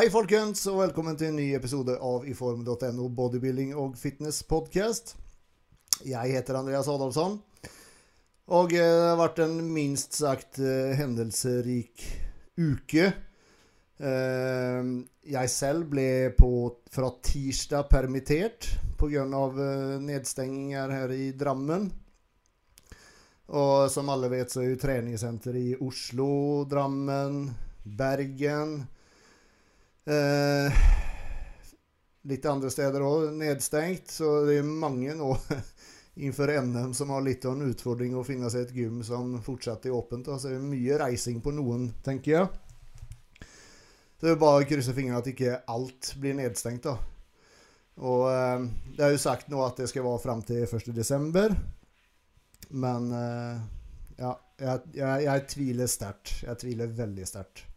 Hei, folkens, og velkommen til en ny episode av iform.no bodybuilding og fitness podcast. Jeg heter Andreas Adolfsson, og eh, det har vært en minst sagt eh, hendelserik uke. Eh, Jeg selv ble på, fra tirsdag permittert pga. nedstenginger her i Drammen. Og som alle vet, så er jo treningssenter i Oslo, Drammen, Bergen Eh, litt andre steder òg nedstengt, så det er mange nå innenfor NM som har litt av en utfordring å finne seg et gym som fortsatt er åpent. Altså, det er mye reising på noen, tenker jeg. Så det er bare å krysse fingrene at ikke alt blir nedstengt. da. Og eh, Det er jo sagt nå at det skal være fram til 1.12. Men eh, ja, jeg, jeg, jeg tviler sterkt. Jeg tviler veldig sterkt.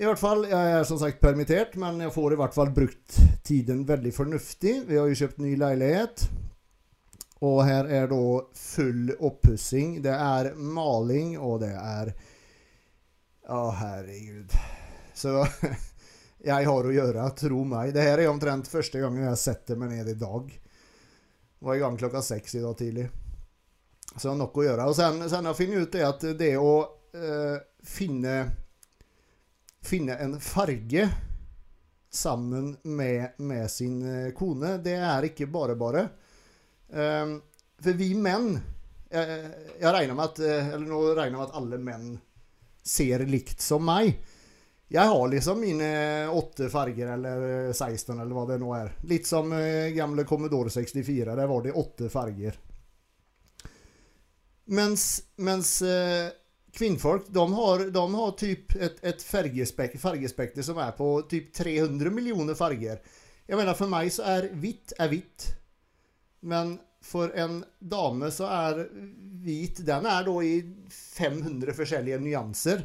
I hvert fall, Jeg er som sagt permittert, men jeg får i hvert fall brukt tiden veldig fornuftig. Vi har jo kjøpt ny leilighet. Og her er da full oppussing. Det er maling, og det er Å, herregud. Så jeg har å gjøre, tro meg. Det her er omtrent første gangen jeg setter meg ned i dag. Var i gang klokka seks i dag tidlig. Så nok å gjøre. Og sen, sen har jeg funnet ut det at det å eh, finne finne en farge sammen med, med, sin eh, kone, det er ikke bare bare. Um, for vi menn jeg, jeg, regner med at eh, Eller nå regner jeg med at alle menn ser likt som meg. Jeg har liksom mine åtte farger, eller 16, eller hva det nå er. Litt som gamle Commodore 64. Der var det åtte farger. Mens, mens kvinnfolk de har, de har typ et, et fargespek, fargespekter som er på typ 300 millioner farger. Jeg mener, For meg så er hvitt er hvitt. Men for en dame så er hvit Den er da i 500 forskjellige nyanser.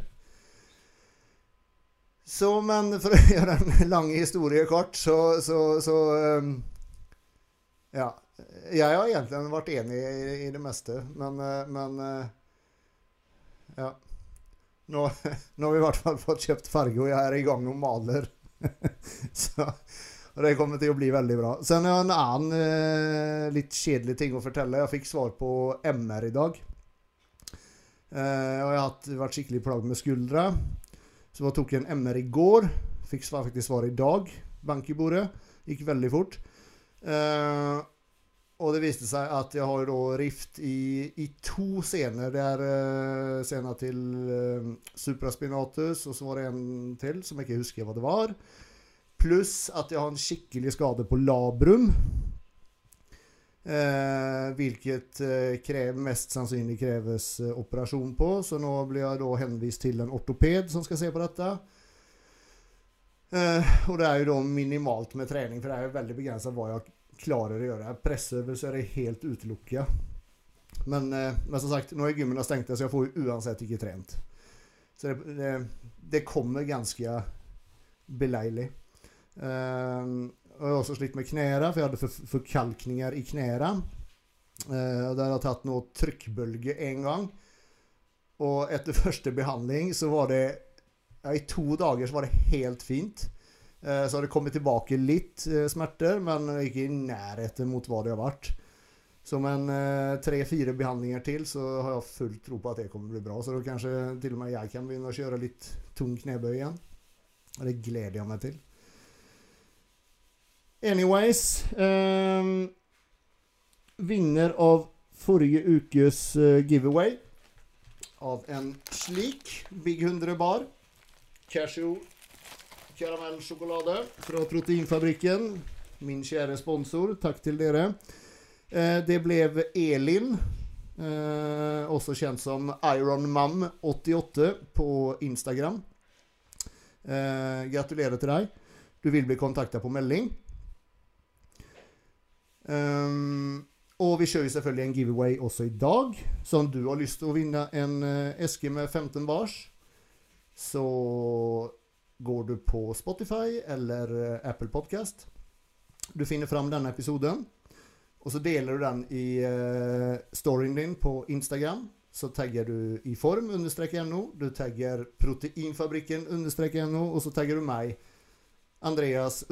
Så, men for å gjøre en lang historie kort, så, så, så um, Ja. Jeg har egentlig vært enig i, i det meste, men, uh, men uh, ja. Nå, nå, har vi i hvert fall fått kjøpt farge, og jeg er i gang og maler. Så, det kommer til å bli veldig bra. Sen har jeg en annen eh, litt kjedelig ting å fortelle. Jeg fikk svar på MR i dag. Eh, og jeg har vært skikkelig plagd med skuldra. Så jeg tok en MR i går. Fikk faktisk svar i dag. Bank i bordet. Gikk veldig fort. Eh, og det viste seg at jeg har rift i, i to scener. Det er uh, scenen til uh, supraspinatus, og så var det en til som jeg ikke husker hva det var. Pluss at jeg har en skikkelig skade på labrum. Eh, hvilket eh, krev, mest sannsynlig kreves eh, operasjon på. Så nå blir jeg da henvist til en ortoped som skal se på dette. og det er jo da minimalt med trening, for det er jo veldig begrensa hva jeg klarer å gjøre. Presseøvelser er helt utelukka. Men, eh, men, som sagt, nå er gymmene stengt, så jeg får uansett ikke trent. Så det, det, det kommer ganske beleilig. Uh, og jeg har også slitt med knærne, for jeg hadde for, forkalkninger i knærne. Uh, der har jeg tatt noe trykkbølge en gang. Og etter første behandling så var det ja, I to dager så var det helt fint. Eh, så har det kommet tilbake litt eh, smerter, men ikke i nærheten mot hva det har vært. Så med eh, tre-fire behandlinger til så har jeg full tro på at det kommer å bli bra. Så da kanskje til og med jeg kan begynne å kjøre litt tung knebøy igjen. Og det gleder jeg meg til. Anyways um, Vinner av forrige ukes giveaway av en slik Big 100 bar. Cashew karamellsjokolade fra Proteinfabrikken. Min kjære sponsor. Takk til dere. Eh, det ble Elin, eh, også kjent som IronMam88 på Instagram. Eh, gratulerer til deg. Du vil bli kontakta på melding. Um, og vi kjører selvfølgelig en giveaway også i dag. Så om du har lyst til å vinne en eske med 15 bars, så går du på Spotify eller eh, Apple Podcast. Du finner fram denne episoden. Og så deler du den i uh, storyen din på Instagram. så tagger du i form no. Du tagger proteinfabrikken no, og så tagger du meg. Andreas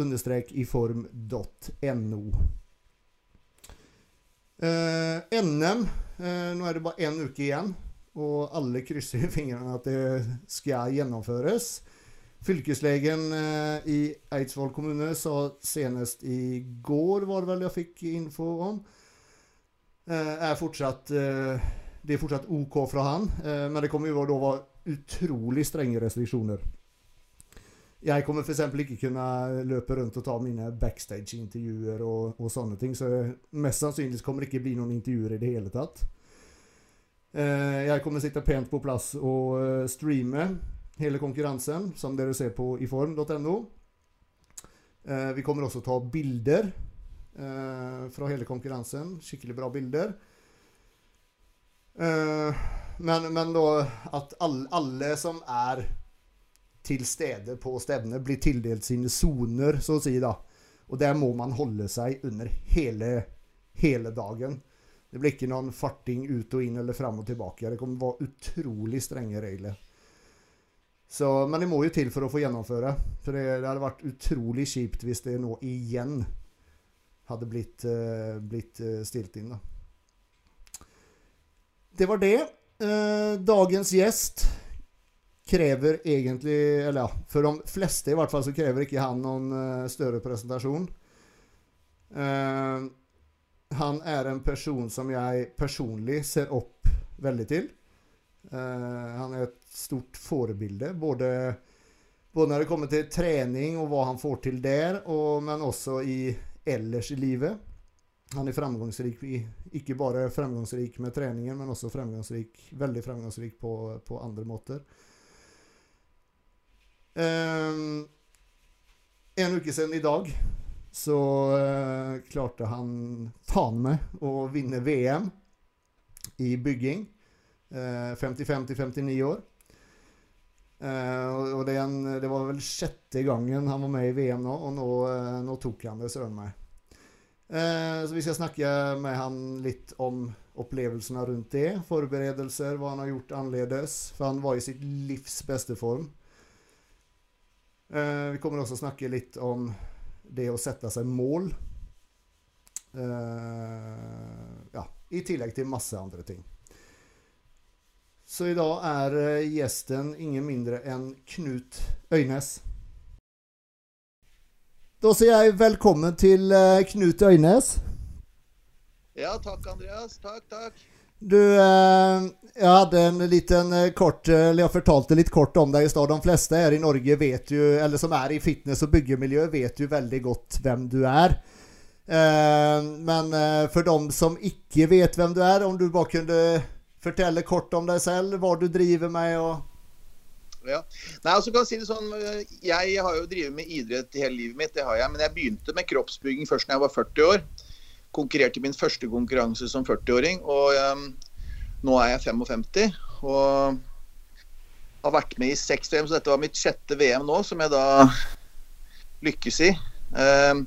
i form.no. Eh, NM eh, Nå er det bare én uke igjen, og alle krysser fingrene at det skal gjennomføres. Fylkeslegen eh, i Eidsvoll kommune sa senest i går, var det vel jeg fikk info om, eh, er fortsatt eh, det er fortsatt OK fra han, men det kommer jo da være utrolig strenge restriksjoner. Jeg kommer f.eks. ikke kunne løpe rundt og ta mine backstage-intervjuer og, og, sånne ting, så mest sannsynlig kommer det ikke bli noen intervjuer i det hele tatt. Jeg kommer sitte pent på plass og streame hele konkurransen, som dere ser på iform.no. Vi kommer også ta bilder fra hele konkurransen. Skikkelig bra bilder. Uh, men, men, da at alle, alle som er til stede på stevnet, blir tildelt sine soner, så å si. da. Og der må man holde seg under hele, hele dagen. Det blir ikke noen farting ut og inn eller fram og tilbake. Det kommer å være utrolig strenge regler. Så, men det må jo til for å få gjennomføre. For det, det hadde vært utrolig kjipt hvis det nå igjen hadde blitt, uh, blitt uh, stilt inn. da det var det. Uh, dagens gjest krever egentlig Eller ja, for de fleste i hvert fall så krever ikke han noen større presentasjon. Han er en person som jeg personlig ser opp veldig til. Han er et stort forbilde, både, både, når det kommer til trening og hva han får til der, og, men også i, ellers i livet. Han er framgangsrik, ikke bare framgangsrik med treningen, men også fremgangsrik, veldig framgangsrik på, på andre måter. Um, en uke siden i dag så uh, klarte han faen meg å vinne VM i bygging. Uh, 55 59 år. Uh, og det, en, det, var vel sjette gangen han var med i VM nå, og nå, uh, nå tok han det søren meg. Uh, så vi skal snakke med han litt om opplevelsene rundt det. Forberedelser, hva han har gjort annerledes. For han var i sitt livs beste form. Vi kommer også snakke litt om det å sette seg mål. Ja, i tillegg til masse andre ting. Så i dag er eh, gjesten ingen mindre enn Knut Øynes. Da sier jeg velkommen til uh, Knut Øynes. Ja, takk, Andreas. Takk, takk. Du, uh, jeg hadde en liten kort Eller jeg fortalte litt kort om deg i stad. De fleste her i Norge vet jo, eller som er i fitness- og byggemiljø, vet jo veldig godt hvem du er. men for dem som ikke vet hvem du er, om du bare kunne fortelle kort om deg selv, hva du driver med og ja. Nei, altså kan jeg si det sånn, jeg har jo drevet med idrett hele livet mitt, det har jeg. Men jeg begynte med kroppsbygging først da jeg var 40 år. Konkurrerte i min første konkurranse som 40-åring. Og um, nå er jeg 55. Og har vært med i seks VM, så dette var mitt sjette VM nå, som jeg da lykkes i. Um,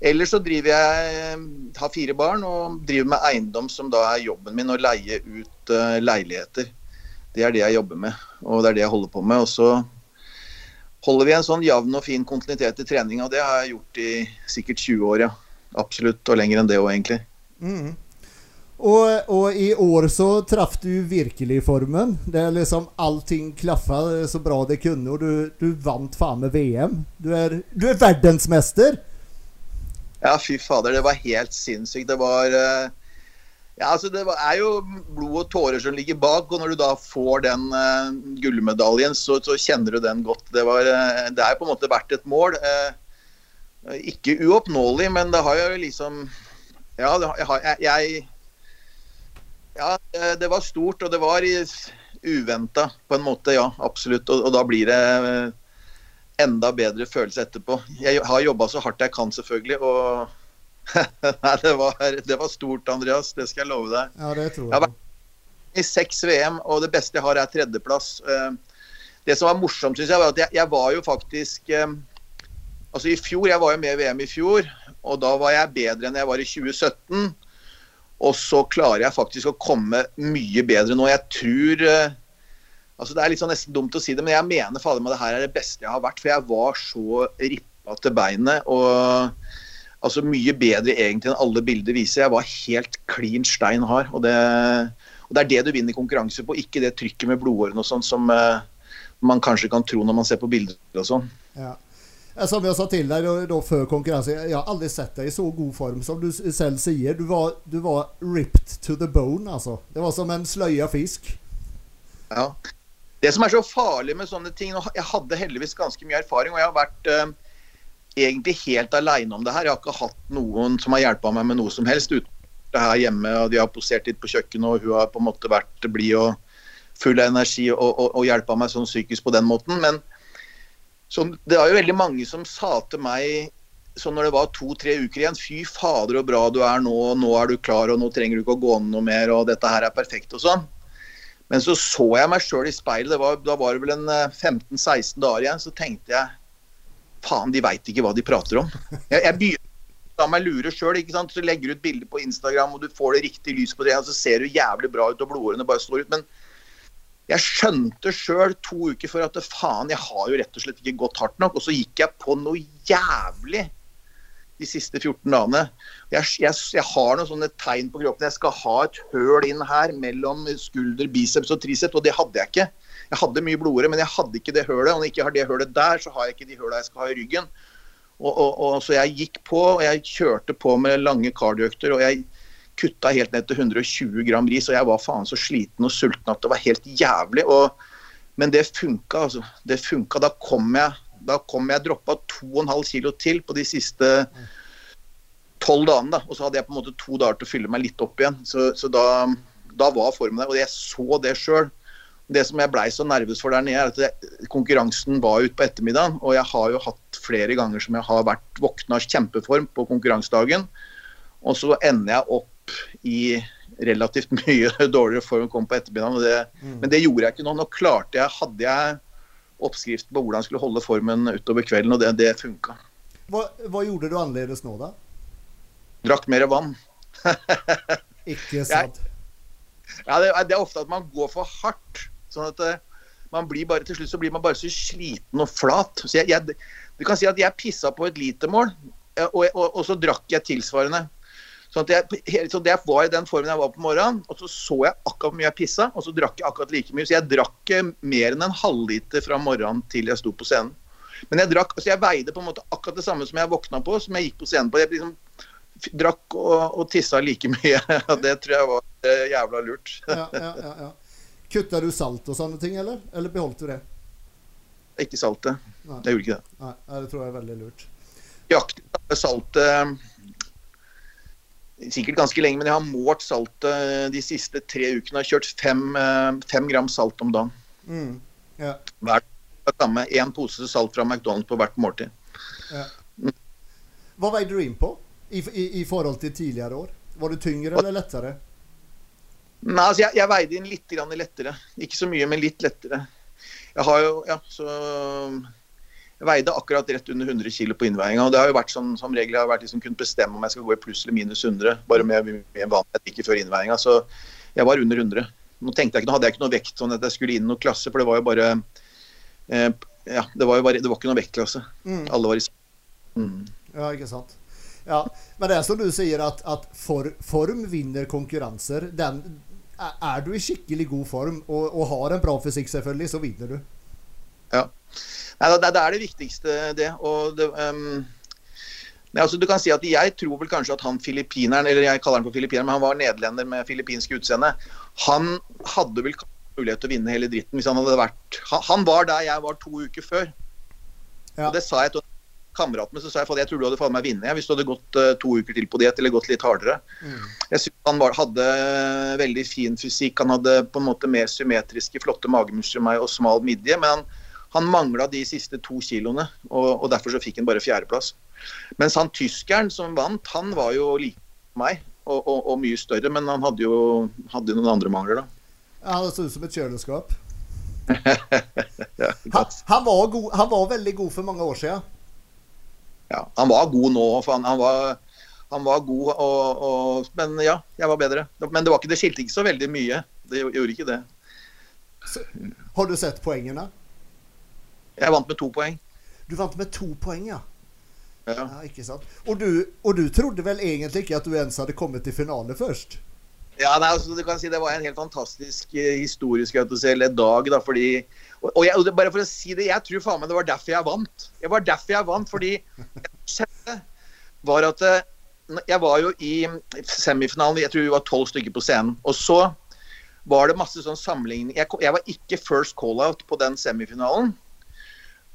ellers så driver jeg har fire barn og driver med eiendom, som da er jobben min, å leie ut uh, leiligheter. Det er det jeg jobber med, og det er det jeg holder på med. Og så holder vi en sånn jevn og fin kontinuitet i treninga. Det har jeg gjort i sikkert 20 år, ja. Absolutt. Og lenger enn det òg, egentlig. Mm. Og, og, i år så traff du virkelig formen. Det er liksom Allting klaffa så bra det kunne, og du, du vant faen med VM. Du er, du er verdensmester! Ja, fy fader. Det var helt sinnssykt. Det var uh, ja, altså Det er jo blod og tårer som ligger bak, og når du da får den uh, gullmedaljen, så, så, kjenner du den godt. Det, var, uh, det er på en måte vært et mål. Uh, ikke uoppnåelig, men det har jo liksom Ja, det, jeg, jeg, Ja, det var stort, og det var uventa på en måte, ja. Absolutt. Og, og da blir det enda bedre følelse etterpå. Jeg har jobba så hardt jeg kan, selvfølgelig. og Nei, det var, det var, stort, Andreas. Det skal jeg love deg. Ja, det tror jeg. jeg har vært i seks VM, og det beste jeg har, er tredjeplass. Eh, det som var morsomt, syns jeg, var at jeg, jeg, var jo faktisk eh, Altså i fjor, Jeg var jo med i VM i fjor, og da var jeg bedre enn jeg var i 2017. Og så klarer jeg faktisk å komme mye bedre nå. Jeg tror eh, altså Det er litt sånn nesten dumt å si det, men jeg mener fader meg det her er det beste jeg har vært. For jeg var så rippa til beinet. og altså Mye bedre egentlig enn alle bilder viser. Jeg var helt klin stein hard. Og det, og det er det du vinner konkurranse på, ikke det trykket med blodårene og sånn som uh, man kanskje kan tro når man ser på bilder og sånn. Ja. Som jeg sa til deg da, før konkurranse, jeg har aldri sett deg i så god form som du selv sier. Du var, du var ripped to the bone, altså. Det var som en sløya fisk. Ja. Det som er så farlig med sånne ting Jeg hadde heldigvis ganske mye erfaring, og jeg har vært eh, egentlig helt aleine om det her. Jeg har ikke hatt noen som har hjulpet meg med noe som helst. uten det her hjemme, og De har posert litt på kjøkkenet, og hun har på en måte vært blid og full av energi og, og, og hjelpa meg sånn psykisk på den måten. Men så, det var jo veldig mange som sa til meg så når det var to-tre uker igjen Fy fader, og bra du er nå. Nå er du klar, og nå trenger du ikke å gå ned noe mer. og Dette her er perfekt og sånn. Men så så jeg meg sjøl i speilet. da var det vel en 15-16 eh, dager igjen. Så tenkte jeg faen, de veit ikke hva de prater om. Jeg, jeg begynner la meg lure sjøl. Så legger du ut bilde på Instagram, og du får det riktig lys på det, og så ser du jævlig bra ut, og blodårene bare slår ut. Men jeg skjønte sjøl to uker før at faen, jeg har jo rett og slett ikke gått hardt nok. Og så gikk jeg på noe jævlig de siste 14 dagene. Jeg, jeg, jeg, har noen sånne tegn på kroppen. Jeg skal ha et høl inn her mellom skulder, biceps og triceps, og det hadde jeg ikke. Jeg hadde mye blodåre, men jeg hadde ikke det hølet. Og når jeg ikke har det hølet der, så har jeg ikke de høla jeg skal ha i ryggen. Og, og, og, så jeg gikk på, og jeg kjørte på med lange kardioøkter. Og jeg kutta helt ned til 120 gram ris, og jeg var faen så sliten og sulten at det var helt jævlig. Og, men det funka, altså. Det funka. Da kom jeg da kom jeg droppa 2,5 kilo til på de siste tolv dagene. da, Og så hadde jeg på en måte to dager til å fylle meg litt opp igjen. Så, så da, da, var formen der. Og jeg så det sjøl. Det som jeg blei så nervøs for der nede, er at konkurransen var ute på ettermiddagen. Og jeg har jo hatt flere ganger som jeg har vært våkna kjempeform på konkurransedagen. Og så ender jeg opp i relativt mye dårligere form å komme på ettermiddagen. Det, mm. Men det gjorde jeg ikke nå. Nå klarte jeg, hadde jeg oppskriften på hvordan jeg skulle holde formen utover kvelden, og det, det funka. Hva, hva, gjorde du annerledes nå, da? Drakk mer vann. ikke sant? Ja, det, det, er ofte at man går for hardt. sånn at eh, man blir bare, Til slutt så blir man bare så sliten og flat. Så jeg, jeg, du kan si at jeg pissa på et litermål, eh, og, og, og så drakk jeg tilsvarende. At jeg, så det var i den formen jeg var på morgenen. Og så så jeg akkurat hvor mye jeg pissa, og så drakk jeg akkurat like mye. Så jeg drakk mer enn en halvliter fra morgenen til jeg sto på scenen. Men jeg drakk, altså jeg veide på en måte akkurat det samme som jeg våkna på, som jeg gikk på scenen på. Jeg liksom drakk og, og tissa like mye. Det tror jeg var eh, jævla lurt. Ja, ja, ja, ja. Kutta du salt og sånne ting, eller? Eller beholdt du det? Ikke saltet. Jeg gjorde ikke det. Nei, det tror jeg er veldig lurt. Jakte saltet sikkert ganske lenge, men jeg har målt saltet eh, de siste tre ukene. Jeg har kjørt fem, eh, fem gram salt om dagen. Mm. Ja. Hver samme. Én pose salt fra McDonald's på hvert måltid. Ja. Mm. Hva veide du inn på I, i, i, forhold til tidligere år? Var du tyngre eller lettere? Nei, altså jeg, jeg veide inn litt lettere. Ikke så mye, men litt lettere. Jeg har jo, ja, så veide akkurat rett under 100 kg på innveiinga. Det har jo vært sånn, som regel har vært liksom kunnet bestemme om jeg skal gå i pluss eller minus 100, bare med, med vanlighet ikke før innveiinga. Så jeg var under 100. Nå tenkte jeg ikke, nå hadde jeg ikke noe vekt sånn at jeg skulle inn i noen klasse, for det var jo bare eh, Ja, det var jo bare, det var ikke noen vektklasse. Mm. Alle var i mm. Ja, ikke sant. Ja, men det er som du sier, at, at for, form vinner konkurranser. Den, er du i skikkelig god form og, og har en bra fysikk, selvfølgelig, så vinner du. Ja. Nei, det, det, er det viktigste, det. Og det, um, altså, du kan si at Jeg tror vel kanskje at han filippineren, eller jeg kaller han for filippineren, men han var nederlender med filippinsk utseende. Han hadde vel mulighet til å vinne hele dritten hvis han hadde vært Han var der jeg var to uker før. Ja. Og det sa jeg til kameraten min, så sa jeg at jeg tror du hadde faen meg vunnet hvis du hadde gått uh, to uker til på diett eller gått litt hardere. Mm. Jeg synes Han var, hadde veldig fin fysikk. Han hadde på en måte mer symmetriske, flotte magemuskler enn meg og smal midje. men han han mangla de siste to kiloene, og, og derfor så fikk han bare fjerdeplass. Mens han tyskeren som vant, han var jo lik meg og, og, og, mye større, men han hadde jo hadde noen andre mangler, da. Ja, det så ut som et kjøleskap. ja, han, han, var god, han var veldig god for mange år siden. Ja, han var god nå. for han, han var han var god, og, og, men ja, jeg var bedre. Men det var ikke, det skilte ikke så veldig mye. Det gjorde ikke det. Så, har du sett poengene? Jeg vant med to poeng. Du vant med to poeng, ja. Ja. ja ikke sant. Og du, og du trodde vel egentlig ikke at du ens hadde kommet til finale først? Ja, nei, altså, du kan si Det var en helt fantastisk eh, historisk eller dag. da, fordi, og, og, jeg, Bare for å si det, jeg tror faen meg det var derfor jeg vant. Jeg var derfor jeg vant, fordi jeg var at eh, Jeg var jo i semifinalen, jeg tror vi var tolv stykker på scenen. Og så var det masse sånn sammenligning jeg, jeg var ikke first call-out på den semifinalen.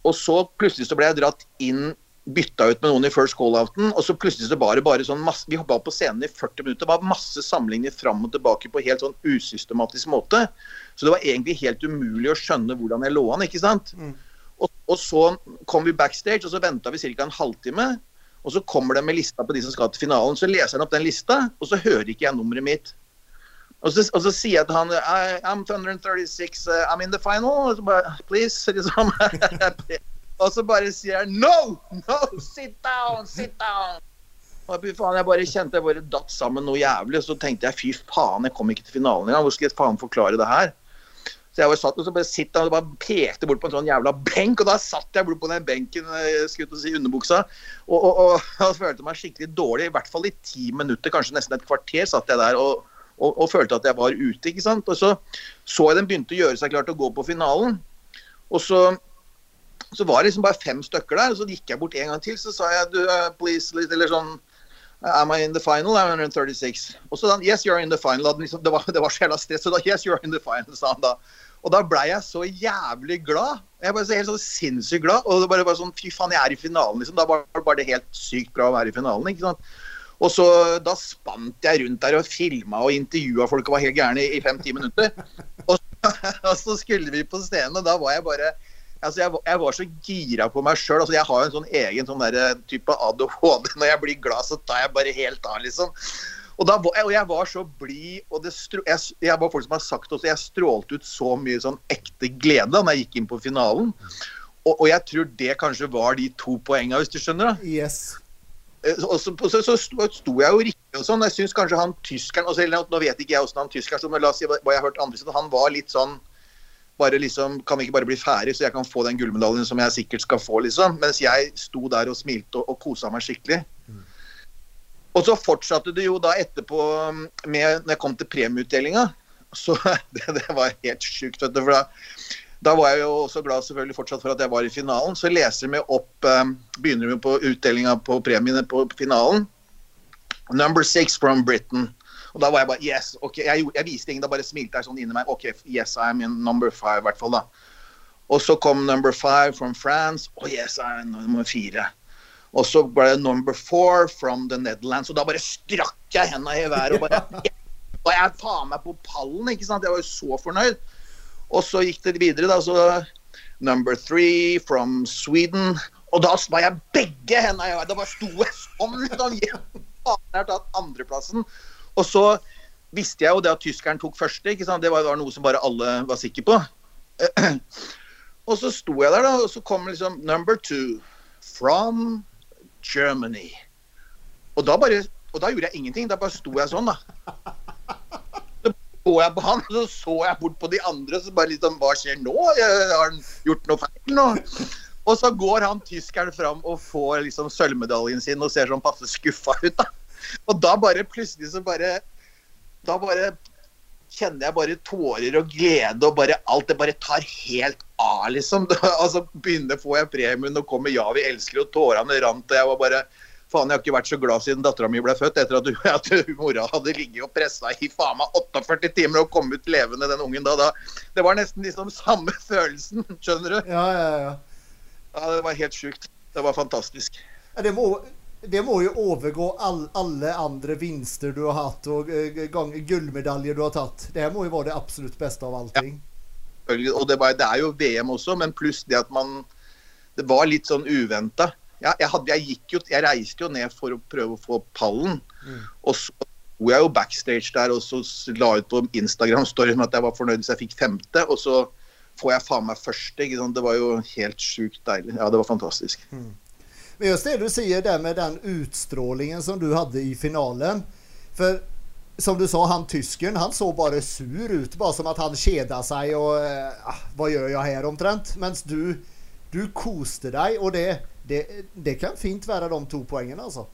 Og så plutselig så ble jeg dratt inn bytta ut med noen i first call-outen, og så plutselig så var det bare sånn masse, Vi hoppa på scenen i 40 minutter. Det var masse sammenligninger fram og tilbake på helt sånn usystematisk måte. Så det var egentlig helt umulig å skjønne hvordan jeg lå an, ikke sant. Mm. Og, og, så kom vi backstage, og så venta vi ca. en halvtime. Og så kommer de med lista på de som skal til finalen. Så leser han opp den lista, og så hører ikke jeg nummeret mitt. Og så, og så sier jeg til han I'm 236, uh, I'm in the final. Og så bare, Please. Liksom. Og så bare sier han No! No! Sit down! Sit down! Og faen, Jeg bare kjente jeg bare datt sammen noe jævlig. Og så tenkte jeg fy faen, jeg kom ikke til finalen engang. Hvor skal jeg faen forklare det her? Så jeg bare satt og så bare sitt og bare pekte bort på en sånn jævla benk. Og da satt jeg bort på den benken jeg eh, skulle si underbuksa og, og, og, og, følte meg skikkelig dårlig. I hvert fall i ti minutter, kanskje nesten et kvarter, satt jeg der og, og, følte at jeg var ute. ikke sant? Og så så jeg den begynte å gjøre seg klar til å gå på finalen. Og så så var det liksom bare fem stykker der. og Så gikk jeg bort en gang til så sa jeg du, uh, please, eller sånn Am I in the final? I'm 136. Og så da Yes, you're in the final. Liksom, det, var, det var så jævla stress. Så da Yes, you're in the final, sa han da. Og da blei jeg så jævlig glad. Jeg ble så helt sånn sinnssykt glad. Og det bare bare sånn Fy faen, jeg er i finalen, liksom. Da var det bare helt sykt bra å være i finalen. ikke sant? Og så Da spant jeg rundt der og filma og intervjua folk og var helt gærne i fem-ti minutter. Og, og, så skulle vi på scenen, og da var jeg bare Altså, jeg, jeg, var så gira på meg sjøl. Altså, jeg har en sånn egen sånn der, eh, type ADHD. Når jeg blir glad, så tar jeg bare helt av, liksom. Og, da, og jeg var så blid, og stro, jeg, jeg, var folk som har sagt også, jeg strålte ut så mye sånn ekte glede da jeg gikk inn på finalen. Og, og jeg tror det kanskje var de to poengene, hvis du skjønner? da. Yes. Eh, så, så, så sto, sto jeg jo riktig og sånn. Jeg syns kanskje han tyskeren altså, Nå vet ikke jeg åssen han tyskeren men la oss si hva jeg har hørt andre si, han var litt sånn bare liksom, Kan vi ikke bare bli ferdig, så jeg kan få den gullmedaljen som jeg sikkert skal få, liksom. Mens jeg sto der og smilte og, og kosa meg skikkelig. Mm. Og så fortsatte det jo da etterpå med Når jeg kom til premieutdelinga, så det, det, var helt sjukt, vet du. For da, da, var jeg jo også glad selvfølgelig fortsatt for at jeg var i finalen. Så leser vi opp um, Begynner vi på utdelinga på premiene på finalen. Number six from Britain. Og da var jeg bare Yes. ok, Jeg, jeg viste ingen, da bare smilte jeg sånn inni meg. OK, yes, I'm in number five, i hvert fall. da. Og så kom number five from France. Oh yes, I'm nummer fire. Og så ble det number four from the Netherlands. Og da bare strakk jeg hendene i været og bare Og jeg faen meg på pallen, ikke sant. Jeg var jo så fornøyd. Og så gikk det videre, da. Så number three from Sweden. Og da var jeg begge hendene i været. Da bare sto jeg sånn. Da jeg tatt andreplassen. Og så visste jeg jo det at tyskeren tok første. ikke sant? Det var, var noe som bare alle var sikre på. Og så sto jeg der, da, og så kom liksom number two from Germany. Og da bare og da gjorde jeg ingenting. Da bare sto jeg sånn, da. Så jeg på han, så så jeg bort på de andre. Så bare liksom Hva skjer nå? Har han gjort noe feil nå? Og så går han tyskeren fram og får liksom sølvmedaljen sin og ser sånn passe skuffa ut, da. Og da bare plutselig så bare Da bare kjenner jeg bare tårer og glede og bare alt det bare tar helt av, liksom. altså begynner får jeg premien og kommer 'Ja, vi elsker', og tårene rant. Og jeg var bare Faen, jeg har ikke vært så glad siden dattera mi ble født, etter at, at mora hadde ligget og pressa i faen meg 48 timer og kom ut levende, den ungen da. da. Det var nesten liksom samme følelsen, skjønner du? Ja, ja, ja. Ja, Det var helt sjukt. Det var fantastisk. Ja, det må, det må jo overgå all, alle andre vinster du har hatt, og uh, gullmedaljer du har tatt. Det må jo være det absolutt beste av allting. Ja. Og det, var, det, er jo VM også, men pluss det at man Det var litt sånn uventa. Ja, jeg, jeg, jeg, reiste jo ned for å prøve å få pallen. Mm. Og så sto jeg jo backstage der og så la ut på Instagram-storyen at jeg var fornøyd hvis jeg fikk femte. Og så får jeg faen meg første. Det var jo helt sjukt deilig. Ja, det var fantastisk. Mm. Men just det du sier der med den utstrålingen som du hadde i finalen. For som du sa, han tyskeren han så bare sur ut. Bare som at han kjeda seg og eh, Hva gjør jeg her, omtrent? Mens du, du koste deg, og det, det, det, kan fint være de to poengene, altså.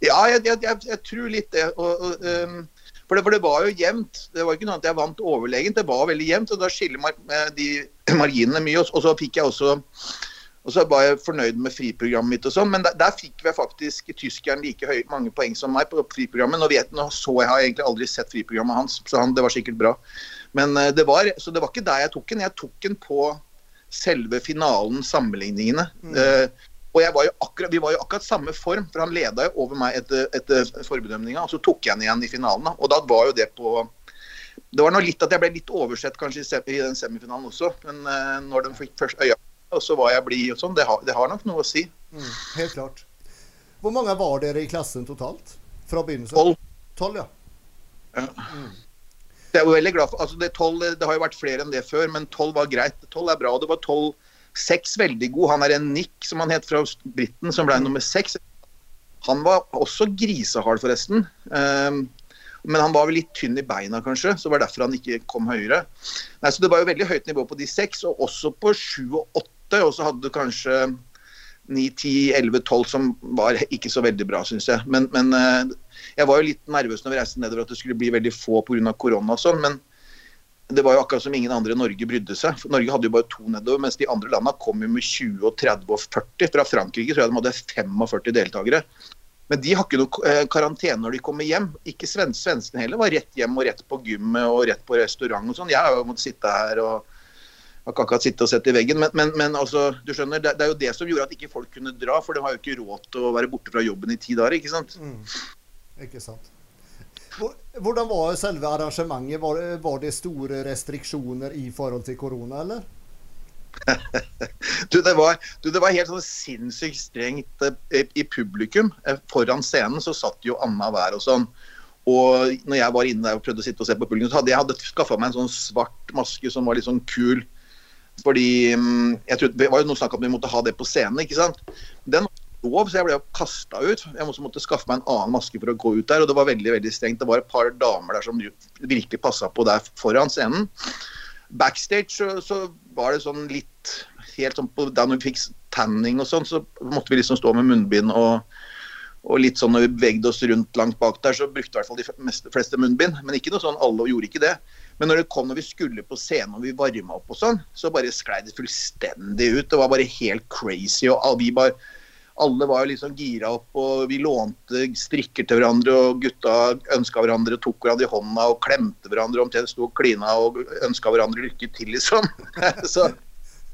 Ja, jeg, jeg, jeg, jeg tror litt det. Og, og, um, for, det for, det var jo jevnt. Det var ikke noe at jeg vant overlegent, det var veldig jevnt. Og da skiller mar de marginene mye. Og, og så fikk jeg også og så var jeg fornøyd med friprogrammet mitt og sånn, men der, der, fikk vi faktisk tyskeren like høy, mange poeng som meg på friprogrammet. Nå, vet, nå så jeg har egentlig aldri sett friprogrammet hans, så han, det var sikkert bra. Men uh, det var, så det var ikke der jeg tok den. Jeg tok den på selve finalen, sammenligningene. Mm. Eh, og var akkurat, vi var jo akkurat samme form, for han leda jo over meg etter, etter forbedømninga. Og så tok jeg han igjen i finalen, da. Og da var jo det på Det var nå litt at jeg ble litt oversett kanskje i, den semifinalen også, men eh, når de fikk først øya og så var jeg blid og sånn. Det, det, har nok noe å si. Mm, helt klart. Hvor mange var dere i klassen totalt? Fra begynnelsen? Tolv. Tolv, ja. ja. Mm. Jeg er veldig glad for, altså det, 12, det har jo vært flere enn det før, men tolv var greit. Tolv er bra. og Det var tolv Seks veldig god. Han er en Nick, som han het fra Briten, som ble mm. nummer seks. Han var også grisehard, forresten. Um, men han var vel litt tynn i beina, kanskje, så det var derfor han ikke kom høyere. Nei, så Det var jo veldig høyt nivå på de seks, og også på sju og åtte og så hadde du kanskje 9, 10, 11, 12 som var ikke så veldig bra, syns jeg. Men, men, eh, jeg var jo litt nervøs når vi reiste nedover at det skulle bli veldig få pga. korona og sånn. Men det var jo akkurat som ingen andre i Norge brydde seg. For Norge hadde jo bare to nedover, mens de andre landene kom jo med 20, og 30 og 40. Fra Frankrike tror jeg de hadde 45 deltakere. Men de har ikke noe eh, karantene når de kommer hjem. Ikke svenskene heller var rett hjem og rett på gymmet og rett på restaurant og sånn. Jeg har jo måttet sitte her og har ikke akkurat sitte og sett i veggen. Men, men, men altså, du skjønner, det, det, er jo det som gjorde at ikke folk kunne dra. For de har jo ikke råd til å være borte fra jobben i ti dager. ikke sant? Mm. Ikke sant. Hvordan var selve arrangementet? Var, var det store restriksjoner i forhold til korona, eller? du, det var, du, det var, helt sånn sinnssykt strengt eh, i publikum. Eh, foran scenen så satt jo annenhver og sånn. Og når jeg var inne der og prøvde å sitte og se på publikum, så hadde jeg hadde skaffa meg en sånn svart maske som var litt sånn kul. Fordi mm, jeg trodde, Det var jo noe snakk om vi måtte ha det på scenen. ikke sant? Den lov, så jeg ble kasta ut. Jeg måtte, måtte skaffe meg en annen maske for å gå ut der. Og det var veldig veldig strengt. Det var et par damer der som virkelig passa på der foran scenen. Backstage så, så var det sånn litt helt sånn på, Da vi fikk tanning og sånn, så måtte vi liksom stå med munnbind og og litt sånn når vi bevegde oss rundt langt bak der, så brukte i hvert fall de fleste munnbind. Men ikke noe sånn, alle gjorde ikke det. Men når det kom når vi skulle på scenen og vi varma opp og sånn, så bare sklei det fullstendig ut. Det var bare helt crazy. Og vi bare alle var jo liksom gira opp, og vi lånte strikker til hverandre. Og gutta ønska hverandre, tok hverandre i hånda og klemte hverandre omtrent sto og klina og ønska hverandre lykke til, liksom. så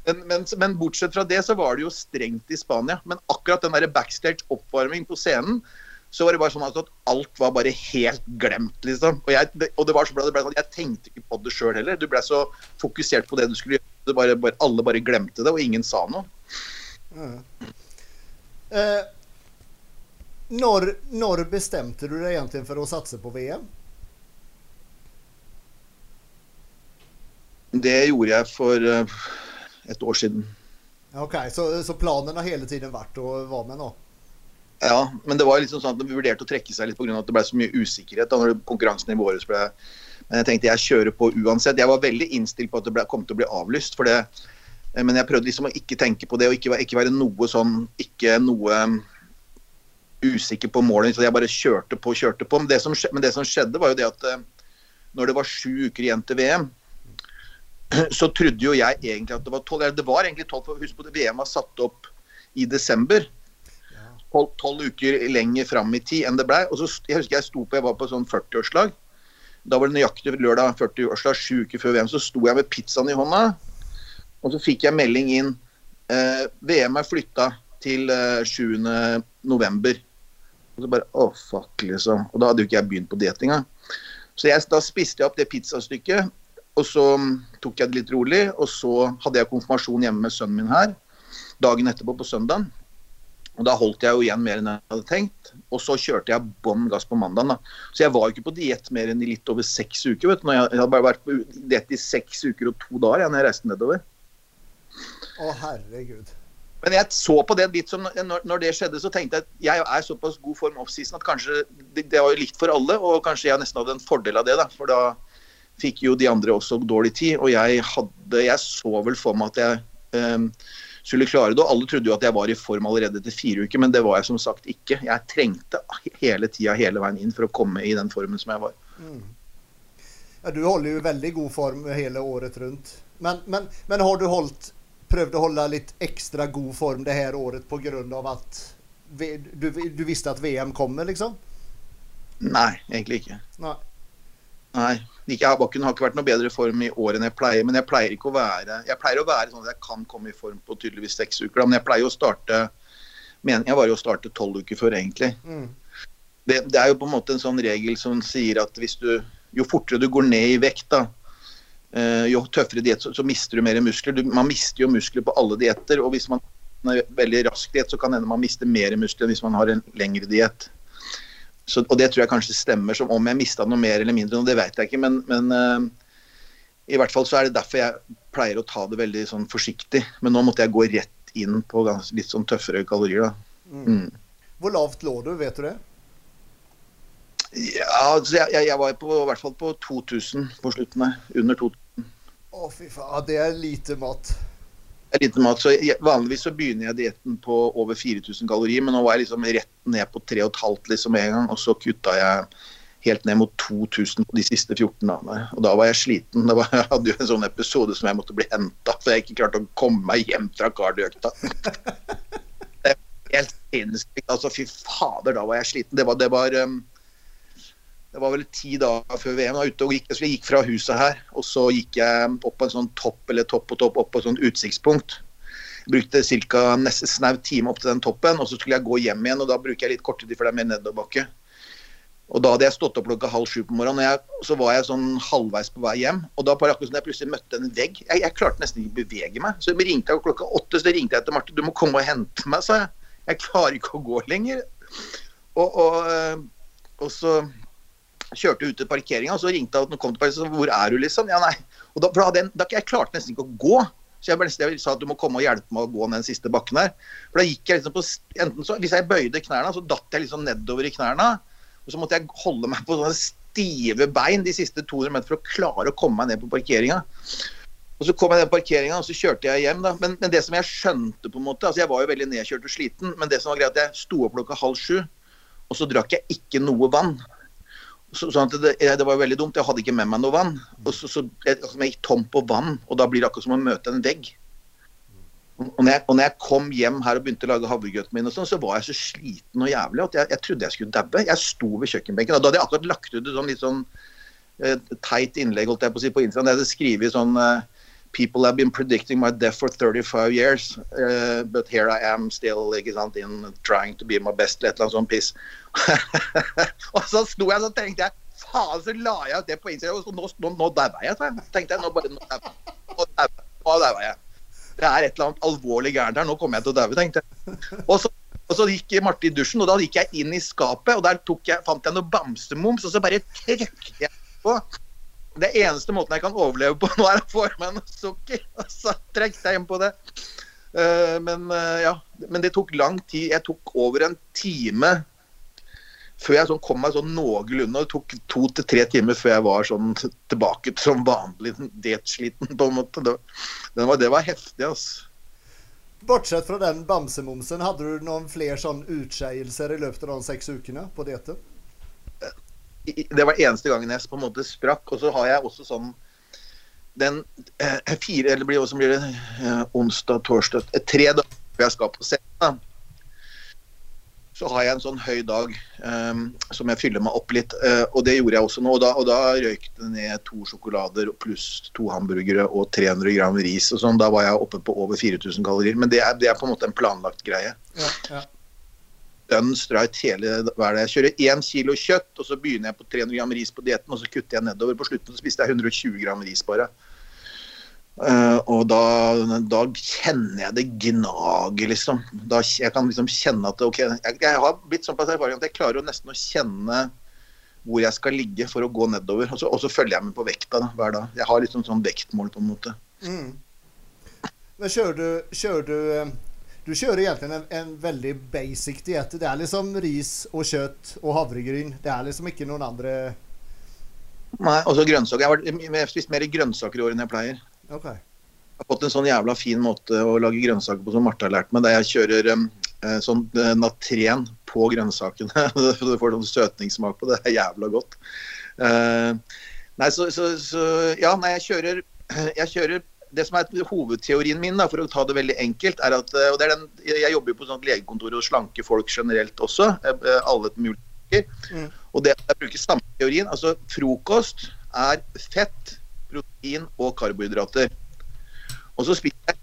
men, men, men, bortsett fra det så var det jo strengt i Spania. Men akkurat den der backstage oppvarming på scenen, så var det bare sånn at alt var bare helt glemt, liksom. Og, jeg, og det var så bra, det ble sånn, jeg tenkte ikke på det sjøl heller. Du ble så fokusert på det du skulle gjøre. Bare, bare, alle bare glemte det, og ingen sa noe. Mm. Eh, når, når bestemte du deg egentlig for å satse på VM? Det gjorde jeg for uh, et år siden. Ok, Så, så planen har hele tiden vært å være med nå? Ja, men det var liksom sånn at de vurderte å trekke seg litt pga. at det ble så mye usikkerhet. da når i våre ble Men jeg tenkte jeg kjører på uansett. Jeg var veldig innstilt på at det ble, kom til å bli avlyst. for det men jeg prøvde liksom å ikke tenke på det og ikke, ikke være noe sånn Ikke noe um, usikker på målet. Så jeg bare kjørte på, kjørte på. Men det som, men det som skjedde, var jo det at uh, når det var sju uker igjen til VM, så trodde jo jeg egentlig at det var tolv. Det var egentlig tolv, for husk på det, VM var satt opp i desember. Tolv uker lenger fram i tid enn det blei. Jeg husker jeg sto på, jeg var på sånn 40-årslag. Da var det nøyaktig lørdag 40-årslag, sju uker før VM. Så sto jeg med pizzaen i hånda, og så fikk jeg melding inn. Eh, VM er flytta til eh, 7. november. Og så bare Å, fuck, liksom. Og da hadde jo ikke jeg begynt på diett engang. Så jeg, da spiste jeg opp det pizzastykket. Og så tok jeg det litt rolig, og så hadde jeg konfirmasjon hjemme med sønnen min her dagen etterpå, på søndagen. Og Da holdt jeg jo igjen mer enn jeg hadde tenkt. Og så kjørte jeg bånn gass på mandagen. da. Så jeg var jo ikke på diett mer enn i litt over seks uker. vet du. Jeg hadde bare vært på diett i seks uker og to dager ja, når jeg reiste nedover. Å, herregud. Men jeg så på det litt som når, når det skjedde, så tenkte jeg at jeg er såpass god form offseason at kanskje det, det var jo likt for alle, og kanskje jeg nesten hadde en fordel av det. da, For da fikk jo de andre også dårlig tid, og jeg hadde Jeg så vel for meg at jeg um, skulle klare det. Og alle trodde jo at jeg var i form allerede etter fire uker, men det var jeg som sagt ikke. Jeg trengte hele tida hele veien inn for å komme i den formen som jeg var. Mm. Ja, du holder jo veldig god form hele året rundt. Men, men, men har du holdt, prøvd å holde litt ekstra god form det her året pga. at du, du, visste at VM kommer, liksom? Nei, egentlig ikke. Nei. Nei. Ikke, Bakken har ikke vært noe bedre form i år enn jeg pleier. Men jeg pleier ikke å være Jeg pleier å være sånn at jeg kan komme i form på tydeligvis seks uker. Men jeg pleier å starte Meningen var jo å starte tolv uker før, egentlig. Mm. Det, det, er jo på en måte en sånn regel som sier at hvis du Jo fortere du går ned i vekt, da, jo tøffere diett, så, så, mister du mer muskler. Du, man mister jo muskler på alle dietter. Og hvis man har veldig rask diett, så kan hende man mister mer muskler enn hvis man har en lengre diett. Så, og det tror jeg kanskje stemmer. som Om jeg mista noe mer eller mindre, det vet jeg ikke. Men, men uh, i hvert fall så er det derfor jeg pleier å ta det veldig sånn forsiktig. Men nå måtte jeg gå rett inn på litt sånn tøffere kalorier. da. Mm. Mm. Hvor lavt lå du, vet du det? Ja, altså jeg, jeg, var på, i hvert fall på 2000 på slutten her. Under 2000. Å, fy faen. Det er lite mat Det er lite mat. Så jeg, vanligvis så begynner jeg dietten på over 4000 kalorier, men nå var jeg liksom rett ned på 3,5 liksom en gang. Og så kutta jeg helt ned mot 2000 på de siste 14 dagene. Og da var jeg sliten. Var, jeg hadde jo en sånn episode som jeg måtte bli henta, for jeg ikke klarte å komme meg hjem fra kardioøkta. helt sinnssykt. Altså, fy fader, da var jeg sliten. Det var, det var um, det var vel ti dager før VM. Jeg, ute og gikk, så jeg gikk fra huset her, og så gikk jeg opp på en sånn topp eller topp og topp, opp på et sånt utsiktspunkt. Brukte ca. nesten snau time opp til den toppen, og så skulle jeg gå hjem igjen. og Da bruker jeg litt kortere tid, for det er mer nedoverbakke. Og Da hadde jeg stått opp klokka halv sju på morgenen, og jeg, så var jeg sånn halvveis på vei hjem. Og da bare jeg plutselig møtte en vegg. Jeg, jeg klarte nesten ikke å bevege meg. Så jeg ringte jeg klokka åtte, så ringte jeg til Marte. 'Du må komme og hente meg', sa jeg. Jeg klarer ikke å gå lenger. Og, og, eh, og så kjørte ut til parkeringa, og så ringte hun og kom til parkeringa, hvor er du, liksom? Ja, nei. Og da, for da, da, jeg klarte nesten ikke å gå. Så jeg, nesten, jeg sa at du må komme og hjelpe meg å gå ned den siste bakken her. For da gikk jeg liksom på enten så, Hvis jeg bøyde knærne, så datt jeg liksom nedover i knærne. Og så måtte jeg holde meg på sånne stive bein de siste 200 meter for å klare å komme meg ned på parkeringa. Og Så kom jeg ned på parkeringa og så kjørte jeg hjem. da. Men, men, det som jeg skjønte på en måte, altså Jeg var jo veldig nedkjørt og sliten, men det som var greit, at jeg sto opp klokka halv sju, og så drakk jeg ikke noe vann. Så, sånn det, det, var veldig dumt. Jeg hadde ikke med meg noe vann. Og så, så jeg, altså, jeg gikk tom på vann, og da blir det akkurat som å møte en vegg. Og når, jeg, og når jeg kom hjem her og begynte å lage havregrøten min, og sånn, så var jeg så sliten og jævlig at jeg, jeg trodde jeg skulle daue. Jeg sto ved kjøkkenbenken. og Da hadde jeg akkurat lagt ut et sånn litt sånn eh, teit innlegg holdt jeg på å si, på Instagram. Jeg hadde skrevet sånn eh, People have been predicting my death for 35 years, uh, but here I am still ikke sant, in trying to be my best, eller et eller sånt piss. og så sto jeg og tenkte jeg Faen, så la jeg ut det på Instagram, og nå, nå, nå daua jeg. tenkte jeg. Nå bare, nå daua jeg. Det er et eller annet alvorlig gærent her. Nå kommer jeg til å daue, tenkte jeg. Og så, og så gikk Marte i dusjen, og da gikk jeg inn i skapet, og der jeg, fant jeg noe bamsemums, og så bare trykket jeg på. Det eneste måten jeg kan overleve på nå, er å få i meg noe sukker. Og så trekte jeg inn på det. Uh, men uh, ja, men det tok lang tid. Jeg tok over en time før jeg sånn kom meg sånn noenlunde. Det tok to til tre timer før jeg var sånn tilbake som vanlig diettsliten, på en måte. Det, var, det var heftig, altså. Bortsett fra den bamsemomsen, hadde du noen flere sånn utskeielser i løpet av de seks ukene på dietten? Det var eneste gangen jeg på en måte sprakk. Og så har jeg også sånn den eh, fire, eller blir, blir det eh, onsdag, torsdag eh, Tre dager jeg skal på scenen, så har jeg en sånn høy dag um, som jeg fyller meg opp litt. Uh, og det gjorde jeg også nå. Og da, og da røyk det ned to sjokolader pluss to hamburgere og 300 gram ris. og sånn. Da var jeg oppe på over 4000 kalorier. Men det er, det er på en måte en planlagt greie. Ja, ja dønn streit hele hver dag. Jeg kjører 1 kilo kjøtt, og så begynner jeg på 300 gram ris på dietten, og så kutter jeg nedover. På slutten så spiste jeg 120 gram ris bare. Uh, og da, da, kjenner jeg det gnager, liksom. Da, jeg kan liksom kjenne at OK Jeg, jeg har blitt såpass erfaring at jeg klarer jo nesten å kjenne hvor jeg skal ligge for å gå nedover. Og så, og så følger jeg med på vekta da, hver dag. Jeg har liksom sånn vektmål, på en måte. Mm. Men kjører du, kjører du eh, du kjører egentlig en, en veldig basic diett. Det er liksom ris og kjøtt og havregryn. Det er liksom ikke noen andre Nei, også grønnsaker. Jeg har, spist mer grønnsaker i år enn jeg pleier. OK. Jeg har fått en sånn jævla fin måte å lage grønnsaker på som Marte har lært meg. Der jeg kjører um, sånn eh, natren på grønnsakene. Du får sånn søtningssmak på det. Det er jævla godt. Uh, nei, så, så, så Ja, nei, jeg kjører, jeg kjører det som er hovedteorien min, da, for å ta det veldig enkelt, er at og det er den, Jeg jobber jo på sånt legekontor og slanke folk generelt også. eh, Alle mulige Mm. Og det jeg bruker samme teorien. Altså frokost er fett, protein og karbohydrater. Og så spiser jeg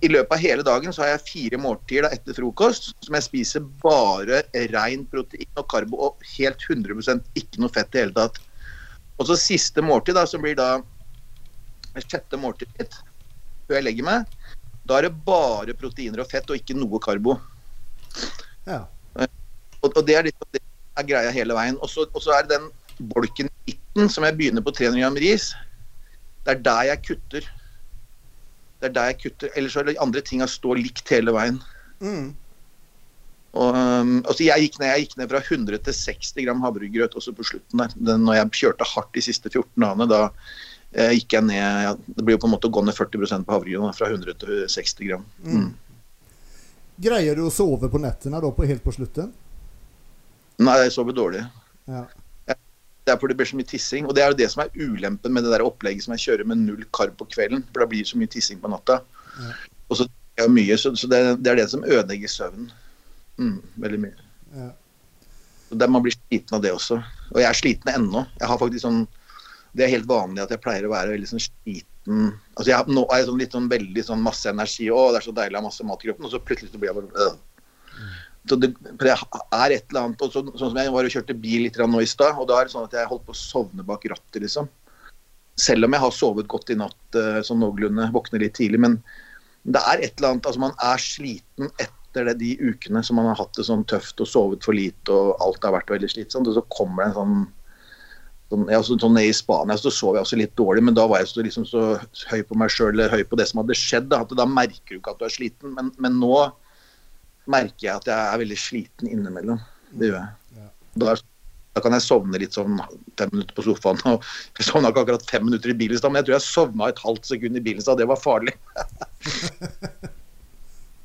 I løpet av hele dagen så har jeg fire måltider da, etter frokost som jeg spiser bare rein protein og karbo og helt 100% ikke noe fett i hele tatt. Og så siste måltid, da, som blir da det sjette måltid mitt før jeg legger meg, da er det bare proteiner og fett og ikke noe karbo. Ja. Og, det er litt, det er greia hele veien. Og så er det den bolken i midten som jeg begynner på 300 gram ris. Det er der jeg kutter. Det er der jeg kutter. Ellers så er det andre tinga står likt hele veien. Mm. Og, og altså jeg, gikk ned, jeg gikk ned fra 100 til 60 gram havregrøt også på slutten der. Den, når jeg kjørte hardt de siste 14 dagene, da gikk jeg ned ja, Det blir jo på en måte å gå ned 40% på havregryn, fra 100 til 60 gram. Mm. Greier du å sove på nettene da, på, helt på slutten? Nei, jeg sover dårlig. Ja. Det er fordi det blir så mye tissing. Og det er jo det som er ulempen med det der opplegget som jeg kjører med null karb på kvelden. For da blir det så mye tissing på natta. Ja. Og så er jeg mye, så, så det, det er det som ødelegger søvnen. Mm, veldig mye. Ja. Så det, man blir sliten av det også. Og jeg er sliten ennå. Jeg har faktisk sånn Det er helt vanlig at jeg pleier å være veldig sånn sliten. Altså jeg, Nå er jeg sånn litt sånn veldig sånn masse energi. Å, det er så deilig å ha masse mat i kroppen. Og så plutselig så blir jeg bare øh. Så det, det er et eller annet så, Sånn som jeg var og kjørte bil litt nå i stad, og da er det sånn at jeg holdt på å sovne bak rattet, liksom. Selv om jeg har sovet godt i natt eh, sånn noenlunde, våkner litt tidlig. Men det er et eller annet Altså, man er sliten etter det, de ukene som man har hatt det sånn tøft og sovet for lite og alt har vært veldig slitsomt. Og så kommer det en sånn sånn, ja, så, sånn i Spania så sov jeg også litt dårlig, men da var jeg så, liksom, så høy på meg sjøl eller høy på det som hadde skjedd. Da, at da merker du ikke at du er sliten. Men, men nå merker jeg at jeg er veldig sliten innimellom. Det gjør jeg. Da, da kan jeg sovne litt sånn fem minutter på sofaen. og Jeg sovna ikke akkurat fem minutter i bilen i stad, men jeg tror jeg sovna et halvt sekund i bilen i stad. Det var farlig.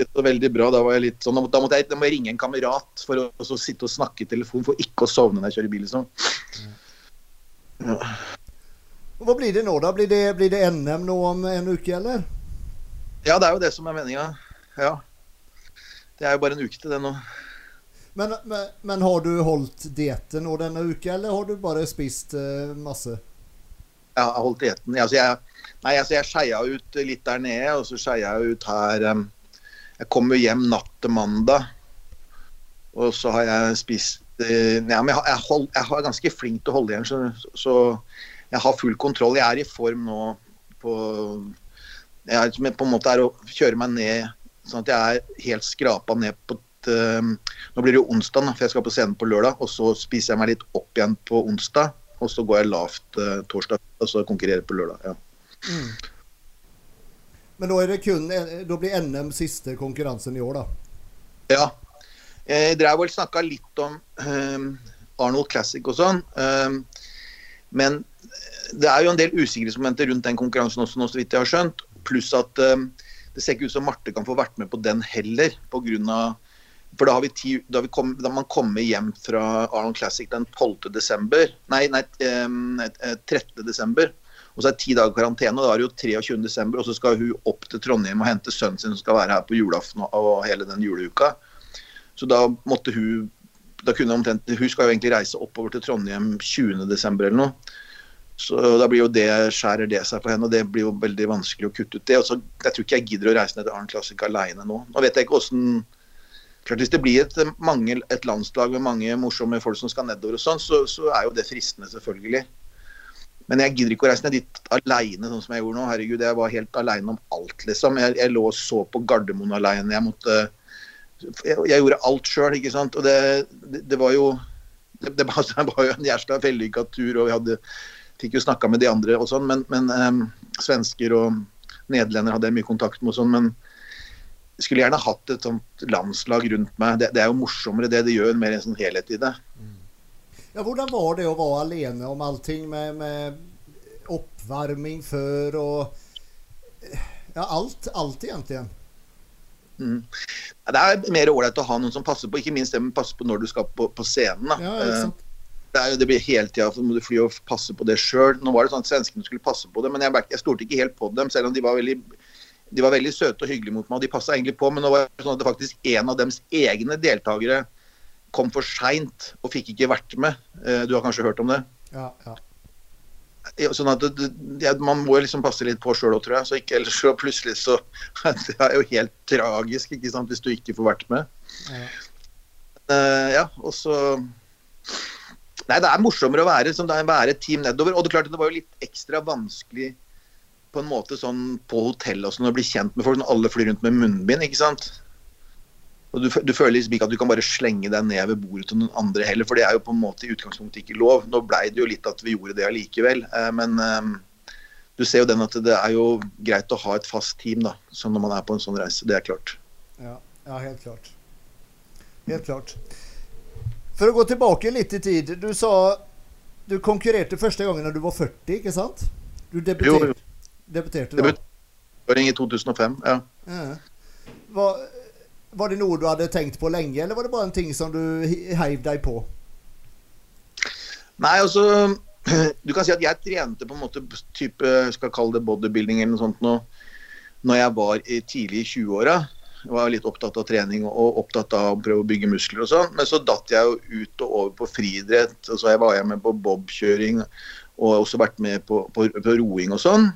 Det var veldig bra. Da var jeg litt sånn, da måtte jeg, da må jeg ringe en kamerat for å, sitte og snakke i telefon for ikke å sovne når jeg kjører bil. Liksom. Ja. Og Hva blir det nå, da? Blir det, blir det NM nå om en uke, eller? ja, det er jo det som er meninga. Ja. Det er jo bare en uke til det nå. Men, men, men har du holdt dietten nå denne uka, eller har du bare spist uh, masse? Jeg har holdt dietten. Altså jeg, nei, altså jeg skeia ut litt der nede, og så skeia jeg ut her um, Jeg kom jo hjem natt til mandag, og så har jeg spist ja, men jeg, har- jeg, hold, jeg er ganske flink til å holde igjen, så, så jeg har full kontroll. Jeg er i form nå på jeg, som på en måte er å kjøre meg ned sånn at jeg er helt skrapa ned på et, um, Nå blir det jo onsdag, da, for jeg skal på scenen på lørdag. Og så spiser jeg meg litt opp igjen på onsdag. Og så går jeg lavt uh, torsdag, og så konkurrerer på lørdag. Ja. Men da er det kun Da blir NM siste konkurransen i år, da? ja. Jeg drev vel snakka litt om um, Arnold Classic og sånn. Um, men det er jo en del usikkerhetsmomenter rundt den konkurransen også, nå, så vidt jeg har skjønt. Pluss at um, det ser ikke ut som Marte kan få vært med på den heller. På grunn av, for da har vi ti, da, vi kom, da man kommer hjem fra Arnold Classic den 12. desember, nei, nei um, eh, 13. desember, og så er det ti dager karantene, og da er det jo 23. desember, og så skal hun opp til Trondheim og hente sønnen sin som skal være her på julaften og, og hele den juleuka. Så da måtte hun da kunne omtrent, Hun skal jo egentlig reise oppover til Trondheim 20. desember eller noe. Så da blir jo det, skjærer det seg for henne, og det blir jo veldig vanskelig å kutte ut det. Og så, jeg tror ikke jeg gidder å reise ned til Arnt Classic alene nå. Nå vet jeg ikke hvordan Klart Hvis det blir et, mange, et landslag med mange morsomme folk som skal nedover, og sånn, så, så er jo det fristende, selvfølgelig. Men jeg gidder ikke å reise ned dit alene, sånn som jeg gjorde nå. Herregud, jeg var helt alene om alt, liksom. Jeg, jeg lå og så på Gardermoen alene. Jeg måtte Jeg, jeg gjorde alt sjøl, ikke sant. Og det, det, det var jo det, det, var, det var jo en jævla vellykka tur, og vi hadde fikk jo snakka med de andre og sånn, men, men um, svensker og nederlendere hadde jeg mye kontakt med og sånn, men skulle gjerne hatt et sånt landslag rundt meg. Det, det er jo morsommere det det gjør, mer en sånn helhet i det. Ja, hvordan var det å være alene om allting med, med oppvarming før og Ja, alt, alt egentlig. Mm. Det er mer ålreit å ha noen som passer på, ikke minst det med passer på når du skal på, på scenen. Da. Ja, det, er, jo- det blir hele tida må du fly og passe på det sjøl. Nå var det sånn at svenskene skulle passe på det, men jeg, jeg stolte ikke helt på dem, selv om de var veldig de var veldig søte og hyggelige mot meg, og de passa egentlig på. Men nå var det sånn at det faktisk en av deres egne deltakere kom for seint og fikk ikke vært med. Eh, Du har kanskje hørt om det? Ja, ja. Sånn at det, det, Man må liksom passe litt på sjøl òg, tror jeg. Så ikke, ellers så plutselig så Det er jo helt tragisk ikke sant, hvis du ikke får vært med. ja. uh, ja, og så Nei, det er morsommere å være, som det er, være et team nedover. Og det klart det var jo litt ekstra vanskelig på en måte sånn på hotell og sånn å bli kjent med folk når alle flyr rundt med munnbind, ikke sant. Og du, du føler liksom ikke at du kan bare slenge deg ned ved bordet til noen andre heller, for det er jo på en måte i utgangspunktet ikke lov. Nå blei det jo litt at vi gjorde det allikevel, eh, men eh, du ser jo den at det er jo greit å ha et fast team da, sånn når man er på en sånn reise. Det er klart. Ja, ja, helt klart. Helt klart. For å gå tilbake litt i tid. Du sa du konkurrerte første gangen da du var 40, ikke sant? Du debuterte, jo. debuterte da. Debut- i 2005, ja. Ja. Var, var det noe du hadde tenkt på lenge, eller var det bare en ting som du heiv deg på? Nei, altså Du kan si at jeg trente på en måte type, skal kalle det bodybuilding eller noe sånt nå, når jeg var tidlig i 20-åra. Jeg var litt opptatt av trening og opptatt av å prøve å bygge muskler og sånn. Men så datt jeg jo ut og over på friidrett. Og så var jeg med på bobkjøring og også vært med på, på, på roing og sånn.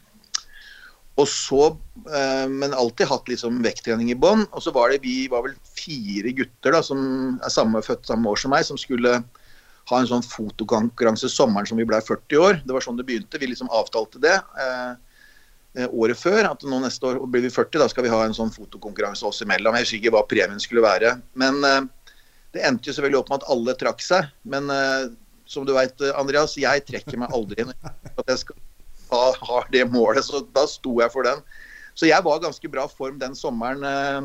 Og så, eh, Men alltid hatt liksom vekttrening i bånn. Og så var det vi var vel fire gutter da, som er samme, født samme år som meg, som skulle ha en sånn fotokonkurranse sommeren som vi ble 40 år. Det var sånn det begynte. Vi liksom avtalte det eh, eh, året før. At nå neste år blir vi 40, da skal vi ha en sånn fotokonkurranse oss imellom. Jeg husker ikke hva premien skulle være. Men eh, det endte jo selvfølgelig opp med at alle trakk seg. Men eh, som du veit, Andreas, jeg trekker meg aldri når jeg skal ha, ha det målet. Så da sto jeg for den. Så jeg var ganske bra form den sommeren eh,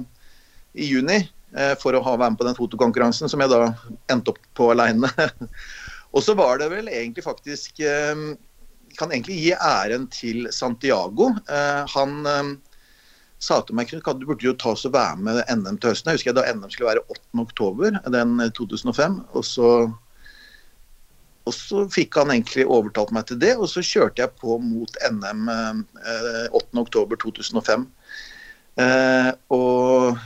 i juni eh, for å ha være med på den fotokonkurransen, som jeg da endte opp på aleine. og så var det vel egentlig faktisk eh, Kan egentlig gi æren til Santiago. Eh, han eh, sa til meg Knut, du burde jo ta oss og være med NM til høsten. Jeg husker jeg da NM skulle være 8. oktober, den eh, 2005. Og så, og så fikk han egentlig overtalt meg til det, og så kjørte jeg på mot NM eh, 8. oktober 2005. Eh, og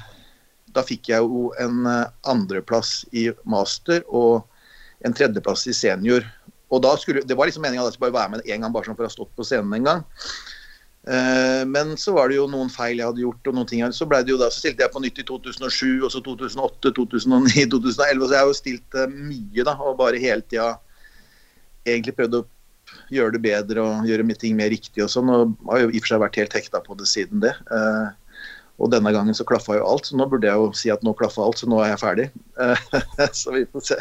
da fikk jeg jo en eh, andreplass i master og en tredjeplass i senior. Og da skulle, Det var liksom meninga at jeg skulle bare være med en gang, bare sånn for å ha stått på scenen en gang. Eh, men så var det jo noen feil jeg hadde gjort, og noen ting. Så, ble det jo da, så stilte jeg på nytt i 2007, og så 2008, 2009, 2011. Så jeg har jo stilt eh, mye, da, og bare hele tida egentlig prøvd å gjøre det bedre og gjøre ting mer riktig og sånn. Og har jo i og for seg vært helt hekta på det siden det. Eh, og denne gangen så klaffa jo alt, så nå burde jeg jo si at nå klaffa alt, så nå er jeg ferdig. Eh, så vi får se.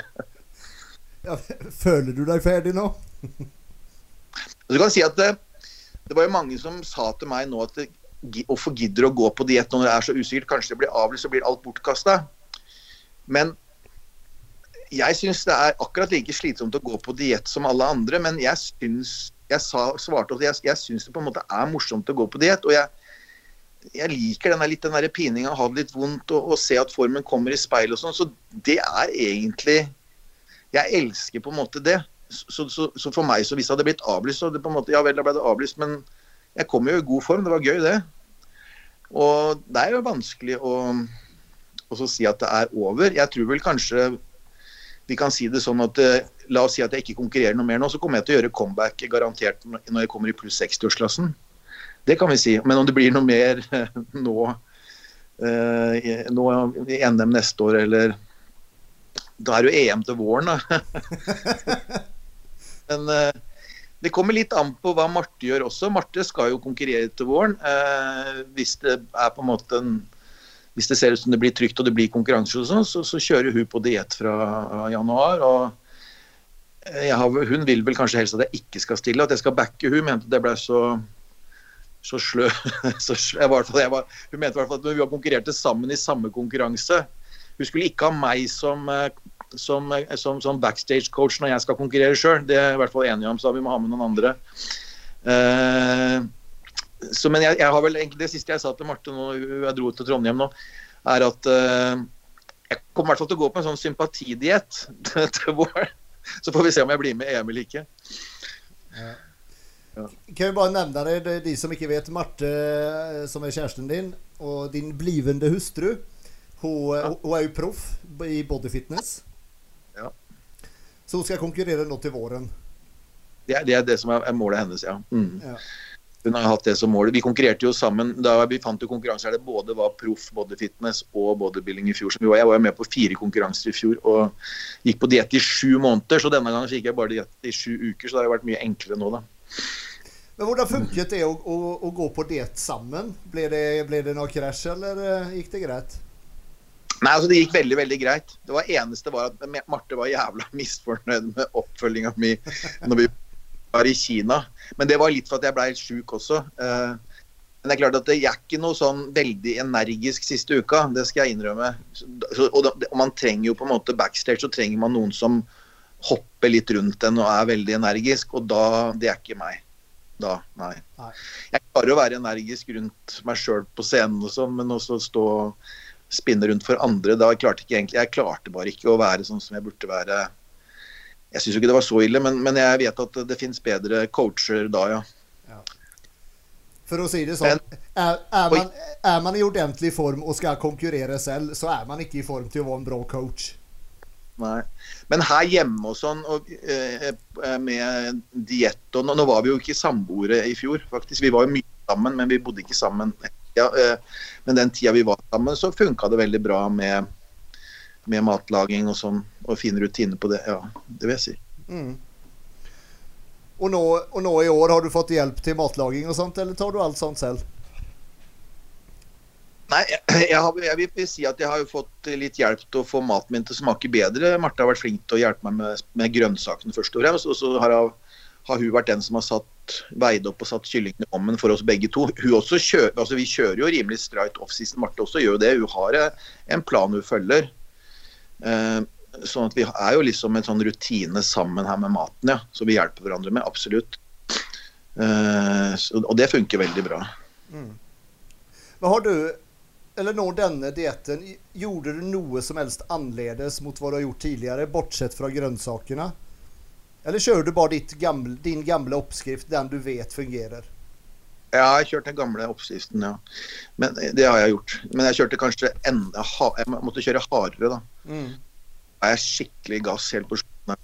Ja, føler du deg ferdig nå? Du kan si at det, det var jo mange som sa til meg nå at det, hvorfor gidder å gå på diett når det er så usikkert? Kanskje det blir avlyst, så blir alt bortkasta. Men jeg syns det er akkurat like slitsomt å gå på diett som alle andre. Men jeg syns Jeg sa, svarte at jeg, jeg syns det på en måte er morsomt å gå på diett. Og jeg, jeg liker den der, litt den der pininga, ha det litt vondt og, og se at formen kommer i speil og sånn. Så det er egentlig Jeg elsker på en måte det. Så, så, så for meg, så hvis det hadde blitt avlyst, så hadde det på en måte, ja vel, da ble det avlyst, men jeg kom jo i god form. Det var gøy, det. Og det er jo vanskelig å, si at det er over. Jeg tror vel kanskje vi kan si det sånn at eh, La oss si at jeg ikke konkurrerer noe mer nå, så kommer jeg til å gjøre comeback garantert når jeg kommer i pluss 60-årsklassen. Det kan vi si. Men om det blir noe mer nå, eh, nå i NM neste år, eller Da er det jo EM til våren, da. Men eh, det kommer litt an på hva Marte gjør også. Marte skal jo konkurrere til våren. Hvis det er på en måte en hvis det ser ut som det blir trygt og det blir konkurranse, og sånn, så, så kjører hun på diett fra januar. og har, Hun vil vel kanskje helst at jeg ikke skal stille, at jeg skal backe hun mente det ble så så slø, så slø jeg var, jeg var, Hun mente i hvert fall at vi har konkurrerte sammen i samme konkurranse. Hun skulle ikke ha meg som, eh, som, eh, som, som backstage-coach når jeg skal konkurrere sjøl. Det er i hvert fall enige om, så vi må ha med noen andre. Uh, så, men jeg, jeg, har vel egentlig det siste jeg sa til Marte når jeg dro til Trondheim nå, er at uh, jeg kommer i hvert fall til å gå på en sånn sympatidiett til våren. Så får vi se om jeg blir med EM eller ikke. Ja. Ja. Kan jeg bare nevne det, det de som ikke vet Marte, som er kjæresten din, og din blivende hustru. Hun, ja. hun er jo proff i bodyfitness. Ja. Så hun skal konkurrere nå til våren. Det er, det er det, som er, målet hennes, ja. Mm. ja. Hun har hatt det som mål. Vi konkurrerte jo sammen. Da vi fant jo konkurranser det både var proff bodyfitness og bodybuilding i fjor. jeg var med på fire konkurranser i fjor og gikk på diett i sju måneder. Så denne gangen fikk jeg bare diett i sju uker, så det har vært mye enklere nå, da. Men hvordan funket det å, å, å gå på diett sammen? Ble det, ble det noe krasj, eller eh, gikk det greit? Nei, altså Det gikk veldig veldig greit. Det var eneste var at Marte var jævla misfornøyd med oppfølginga mi når vi var i Kina. Men det var litt for at jeg ble helt sjuk også. Eh, men det er klart at jeg er ikke noe sånn veldig energisk siste uka, det skal jeg innrømme. Og, man trenger jo på en måte backstage så trenger man noen som hopper litt rundt en og er veldig energisk, og da Det er ikke meg. Da, nei. Jeg klarer å være energisk rundt meg sjøl på scenen og sånn, men også stå og spinne rundt for andre. Da klarte ikke egentlig Jeg klarte bare ikke å være sånn som jeg burde være. Jeg syns ikke det var så ille, men, men jeg vet at det, fins bedre coacher da, ja. ja. For å si det sånn, er, er, man, er man i ordentlig form og skal konkurrere selv, så er man ikke i form til å være en bra coach. Nei. Men her hjemme og sånn, og, eh, eh med diett og nå, nå, var vi jo ikke samboere i fjor, faktisk. Vi var jo mye sammen, men vi bodde ikke sammen. Ja, eh, men den tida vi var sammen, så funka det veldig bra med, med matlaging og sånn, og fin rutiner på det. Ja, det vil jeg si. Mm. Og, nå, og nå i år, har du fått hjelp til matlaging og sånt, eller tar du alt sånt selv? Nei, jeg, har, jeg, vil si at jeg har fått litt hjelp til å få maten min til å smake bedre. Marte har vært flink til å hjelpe meg med, med grønnsakene først og fremst. Og så har, har, hun vært den som har satt, veid opp og satt kyllingen i ommen for oss begge to. Hun også kjører, altså Vi kjører jo rimelig straight offseason. Marte også gjør jo det. Hun har en plan hun følger. Eh, sånn at vi er jo liksom en sånn rutine sammen her med maten, ja. Så vi hjelper hverandre med. Absolutt. Eh, og det funker veldig bra. Mm. Hva har du eller når denne dietten, gjorde du noe som helst annerledes mot hva du har gjort tidligere, bortsett fra grønnsakene? Eller kjører du bare gamle, din gamle oppskrift, den du vet fungerer? Ja, jeg har kjørt den gamle oppskriften, ja. Men Det har jeg gjort. Men jeg kjørte kanskje enda Jeg måtte kjøre hardere, da. Mm. Da er jeg skikkelig gass helt på slutten.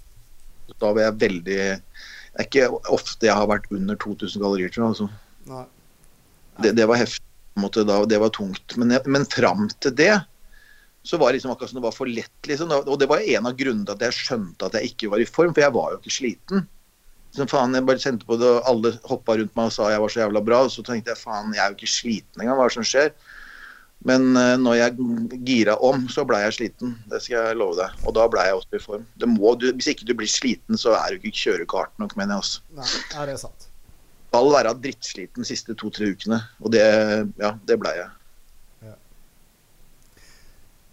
Da var jeg veldig Det er ikke ofte jeg har vært under 2000 kalorier, tror jeg. Altså. Nei. Nei. Det, det var heftig måte, da, det var tungt. Men, men fram til det så var det liksom akkurat som det var for lett. Liksom. Og det var en av grunnene til at jeg skjønte at jeg ikke var i form, for jeg var jo ikke sliten. Så faen, Jeg bare kjente på det, og alle hoppa rundt meg og sa jeg var så jævla bra. Og så tenkte jeg faen, jeg er jo ikke sliten engang, hva er det som skjer? Men uh, når jeg gira om, så blei jeg sliten. Det skal jeg love deg. Og da blei jeg også i form. Må, du, hvis ikke du blir sliten, så er du ikke kjørekarten nok, mener jeg også. Nei, er det sant skal være drittsliten de siste to-tre ukene. Og det, ja, det blei jeg. Ja.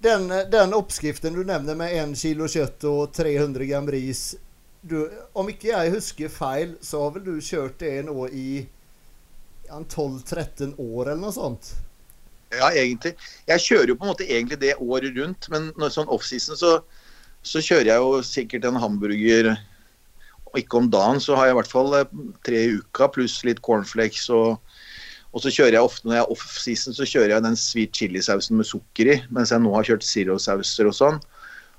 Den, den, oppskriften du nevner med 1 kilo kjøtt og 300 gram ris du, Om ikke jeg husker feil, så har vel du kjørt det nå i 12-13 år eller noe sånt? Ja, egentlig. Jeg kjører jo på en måte egentlig det året rundt, men når sånn offseason så, så kjører jeg jo sikkert en hamburger og ikke om dagen, så har jeg i hvert fall eh, tre i uka pluss litt cornflakes. Og, og, så kjører jeg ofte når jeg er off-season, så kjører jeg den sweet chili-sausen med sukker i. Mens jeg nå har kjørt zero-sauser og sånn.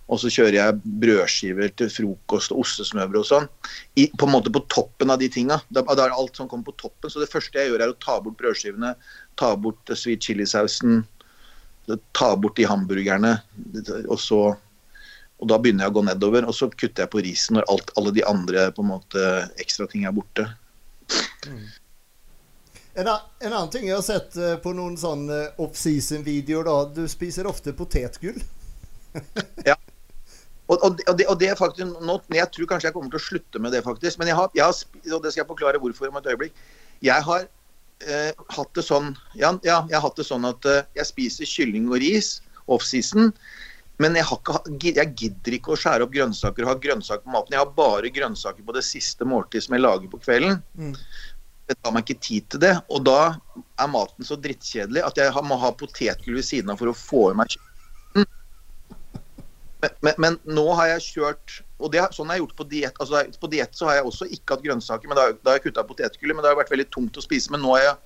Og så kjører jeg brødskiver til frokost og ostesmørbrød og sånn. I, på en måte på toppen av de tinga. Da, da, er alt som kommer på toppen. Så det første jeg gjør, er å ta bort brødskivene, ta bort sweet chili-sausen, ta bort de hamburgerne. Og så og da begynner jeg å gå nedover, og så kutter jeg på risen når alt, alle de andre på en måte ekstra ting er borte. Mm. En, en, annen ting jeg har sett eh, på noen sånne offseason-videoer, da. Du spiser ofte potetgull. ja. Og, og, og, det, og, det, er faktisk nå, Jeg tror kanskje jeg kommer til å slutte med det, faktisk. Men jeg har, jeg har, og det skal jeg forklare hvorfor om et øyeblikk. Jeg har eh, hatt det sånn ja, ja, jeg har hatt det sånn at eh, jeg spiser kylling og ris offseason. Men jeg, har ikke, jeg, gidder ikke å skjære opp grønnsaker og ha grønnsaker på maten. Jeg har bare grønnsaker på det siste måltid som jeg lager på kvelden. Mm. Det tar meg ikke tid til det. Og da er maten så drittkjedelig at jeg må ha potetgull ved siden av for å få i meg kjøtten. Men, men, men, nå har jeg kjørt og det, Sånn har jeg gjort på diett. Altså, på diett så har jeg også ikke hatt grønnsaker, men da, da har jeg kutta potetgullet. Men det har vært veldig tungt å spise. Men nå har jeg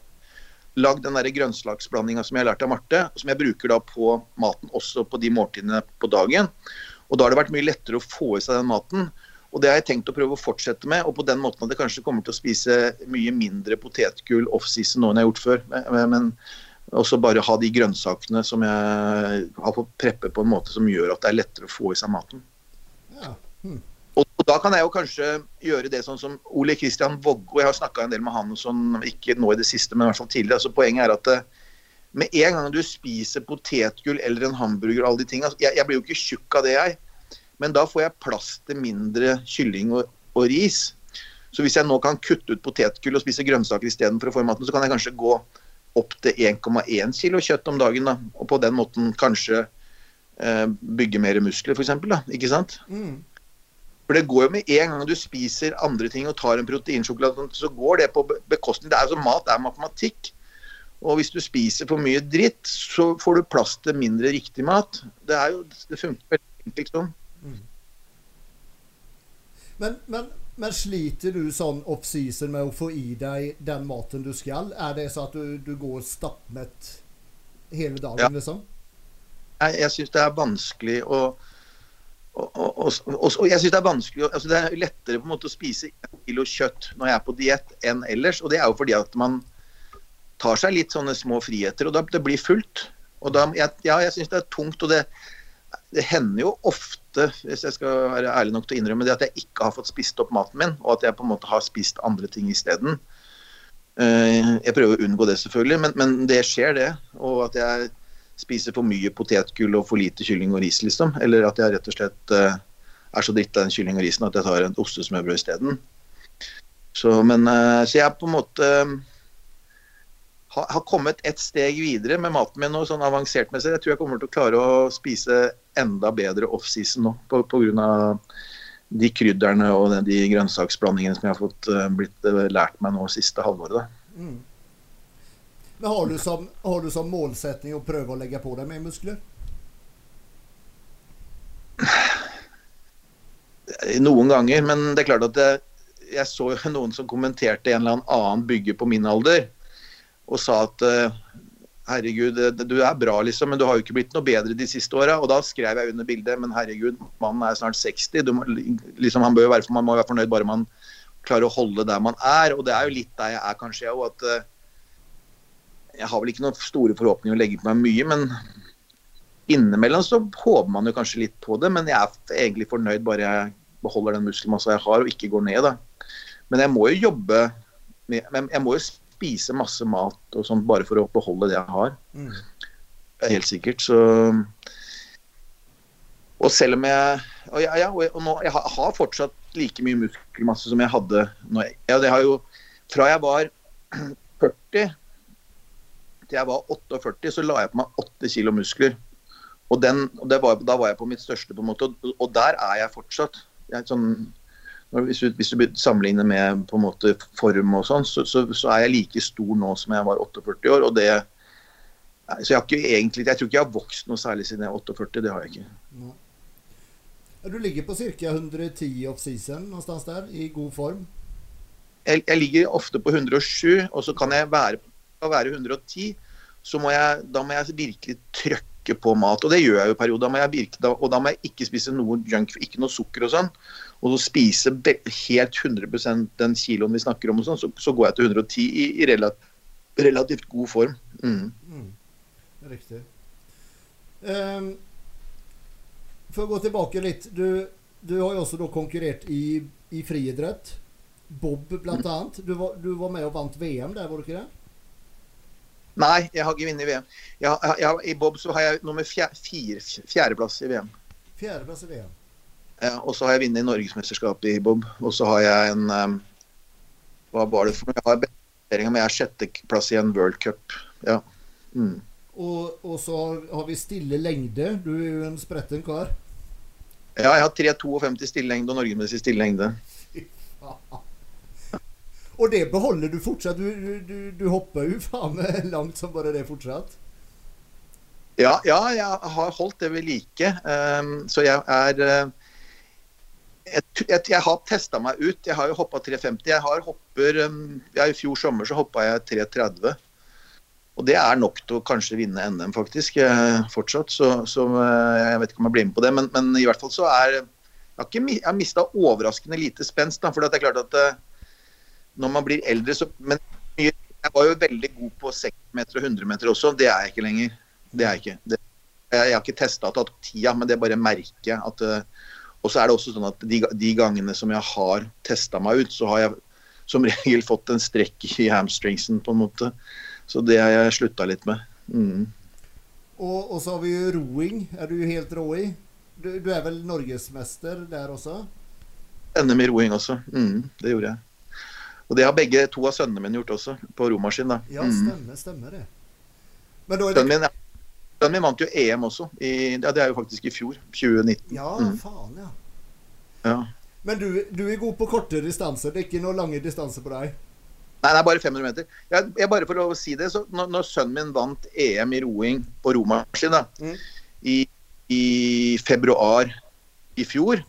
lagd den grønnsaksblandinga som jeg har lært av Marte, som jeg bruker da på maten også på de måltidene på dagen. Og da har det vært mye lettere å få i seg den maten. Og det har jeg tenkt å prøve å fortsette med, og på den måten at jeg kanskje kommer til å spise mye mindre potetgull offseason nå enn jeg har gjort før. Men også bare ha de grønnsakene som jeg har fått preppe på en måte som gjør at det er lettere å få i seg maten. Ja. Hm. Og, og, da kan jeg jo kanskje gjøre det sånn som Ole Kristian Vågå. Jeg har snakka en del med han, og sånn, ikke nå i det siste, men i hvert fall tidligere. altså Poenget er at eh, med en gang du spiser potetgull eller en hamburger og alle de tingene altså, jeg, jeg, blir jo ikke tjukk av det, jeg. Men da får jeg plass til mindre kylling og, og ris. Så hvis jeg nå kan kutte ut potetgull og spise grønnsaker istedenfor å få i maten, så kan jeg kanskje gå opp til 1,1 kilo kjøtt om dagen. da, Og på den måten kanskje eh, bygge mer muskler, f.eks. Ikke sant? Mm. For det går jo med en gang du spiser andre ting og tar en proteinsjokolade, så går det på bekostning. Det er altså Mat er matematikk. Og hvis du spiser for mye dritt, så får du plass til mindre riktig mat. Det er jo, det funker veldig enkelt sånn. Mm. Men, men, men, sliter du sånn off-season med å få i deg den maten du skal? Er det så at du, du går stappmett hele dagen, ja. liksom? Jeg, jeg syns det er vanskelig å og, og, og, og, jeg synes Det er vanskelig, altså det er lettere på en måte å spise en kilo kjøtt når jeg er på diett enn ellers. og Det er jo fordi at man tar seg litt sånne små friheter, og da det blir fullt. og da, jeg, Ja, jeg syns det er tungt. og det, det, hender jo ofte, hvis jeg skal være ærlig nok til å innrømme det, at jeg ikke har fått spist opp maten min, og at jeg på en måte har spist andre ting isteden. Eh, jeg prøver å unngå det, selvfølgelig, men, men det skjer, det. Og at jeg spiser for mye potetgull og for lite kylling og ris, liksom. Eller at jeg rett og slett uh, er så dritt av den kylling og risen at jeg tar en ostesmørbrød isteden. Så, men, uh, så jeg er på en måte har, har kommet et steg videre med maten min nå, sånn avansert med seg. Jeg tror jeg kommer til å klare å spise enda bedre offseason nå pga. de krydderne og de grønnsaksblandingene som jeg har fått blitt lært meg nå siste halvåret. Mm. Men har du, som, har du som målsetting å prøve å legge på deg mer muskler? Noen ganger, men det er klart at det, jeg så noen som kommenterte en eller annen bygger på min alder, og sa at eh, herregud, du er bra, liksom, men du har jo ikke blitt noe bedre de siste åra. Og da skrev jeg under bildet, men herregud, mannen er snart 60. Må, liksom, bør være, man må være fornøyd bare man klarer å holde der man er. Og det er jo litt der jeg er, kanskje, jeg òg. At eh, jeg har vel ikke noen store forhåpninger å legge på meg mye, men innimellom så håper man jo kanskje litt på det. Men jeg er egentlig fornøyd bare jeg beholder den muskelmassa jeg har og ikke går ned. da. Men jeg må jo jobbe med, Jeg må jo spise masse mat og sånt bare for å beholde det jeg har. Mm. Helt sikkert. Så Og selv om jeg Og, ja, ja, og nå, jeg har fortsatt like mye muskelmasse som jeg hadde når jeg, ja, det har jo Fra jeg var 40 til jeg var 48, så la jeg på meg 8 kilo muskler. Og, den, og var, Da var jeg på mitt største, på en måte, og, og der er jeg fortsatt. Jeg, er sånn, hvis, du, hvis, du, sammenligner med på en måte form og sånn, så, så, så, er jeg like stor nå som jeg var 48 år. og det så jeg, har ikke egentlig, jeg tror ikke jeg har vokst noe særlig siden jeg er 48. Det har jeg ikke. Du ligger på ca. 110 off-season, noe der, i god form? Jeg, jeg, ligger ofte på 107, og så kan jeg være være 110, så må jeg, da må jeg virkelig trøkke på mat. Og det gjør jeg jo i perioder. Og da må jeg ikke spise noe junk, ikke noe sukker og sånn. Og så spise helt 100% den kiloen vi snakker om, sånn, så, så, går jeg til 110 i, i relativt, relativt, god form. Mm. Mm. Riktig. Um, for å gå tilbake litt. Du, du har jo også da konkurrert i, i friidrett. Bob, blant annet. Du var, du var med og vant VM der, var du ikke det? Nei, jeg har ikke vunnet VM. Jeg, jeg, I Bob så har jeg nummer fjer, fire, fjerdeplass i VM. Fjerdeplass i VM. Ja, og så har jeg vunnet Norgesmesterskapet i Bob. Og så har jeg en um, Hva var det for noe? Jeg har, Men jeg er sjetteplass i en World Cup. Ja. Mm. Og, og, så har vi stille lengde. Du er jo en spretten kar. Ja, jeg har 3,52 stille lengde og norgesmessig stille lengde. Og det beholder du fortsatt? Du, du, du hopper jo faen meg langt som bare det fortsatt? Ja, ja, jeg har holdt det ved like. Um, så jeg er uh, jeg, jeg, jeg, har testa meg ut. Jeg har jo hoppa 3,50. Jeg har hopper um, ja, I fjor sommer så hoppa jeg 3,30. Og det er nok til å kanskje vinne NM, faktisk. Uh, fortsatt. Så, så uh, jeg vet ikke om jeg blir med på det. Men, men i hvert fall så er Jeg har, ikke, har mista overraskende lite spenst. For det er klart at når man blir eldre, så Men jeg var jo veldig god på 6 meter og 100 meter også. Det er jeg ikke lenger. Det er jeg ikke. Det, jeg, har ikke testa og tatt tida, men det bare merker jeg at Og så er det også sånn at de, de gangene som jeg har testa meg ut, så har jeg som regel fått en strekk i hamstringsen, på en måte. Så det har jeg slutta litt med. Mm. Og, og, så har vi jo roing. Er du helt rå i? Du, du, er vel norgesmester der også? NM i roing også. Mm, det gjorde jeg. Og det har begge to av sønnene mine gjort også, på romaskin. da. Ja, mm. stemmer, stemmer det. Men da er det... Sønnen min, ja. Sønnen min vant jo EM også. I, ja, det er jo faktisk i fjor. 2019. Ja, mm. faen, ja. ja. Men du, du, er god på korte distanser. Det er ikke noe lange distanser på deg? Nei, det er bare 500 meter. Jeg, jeg bare for å si det, så når, når, sønnen min vant EM i roing på romaskin mm. i, i, februar i fjor,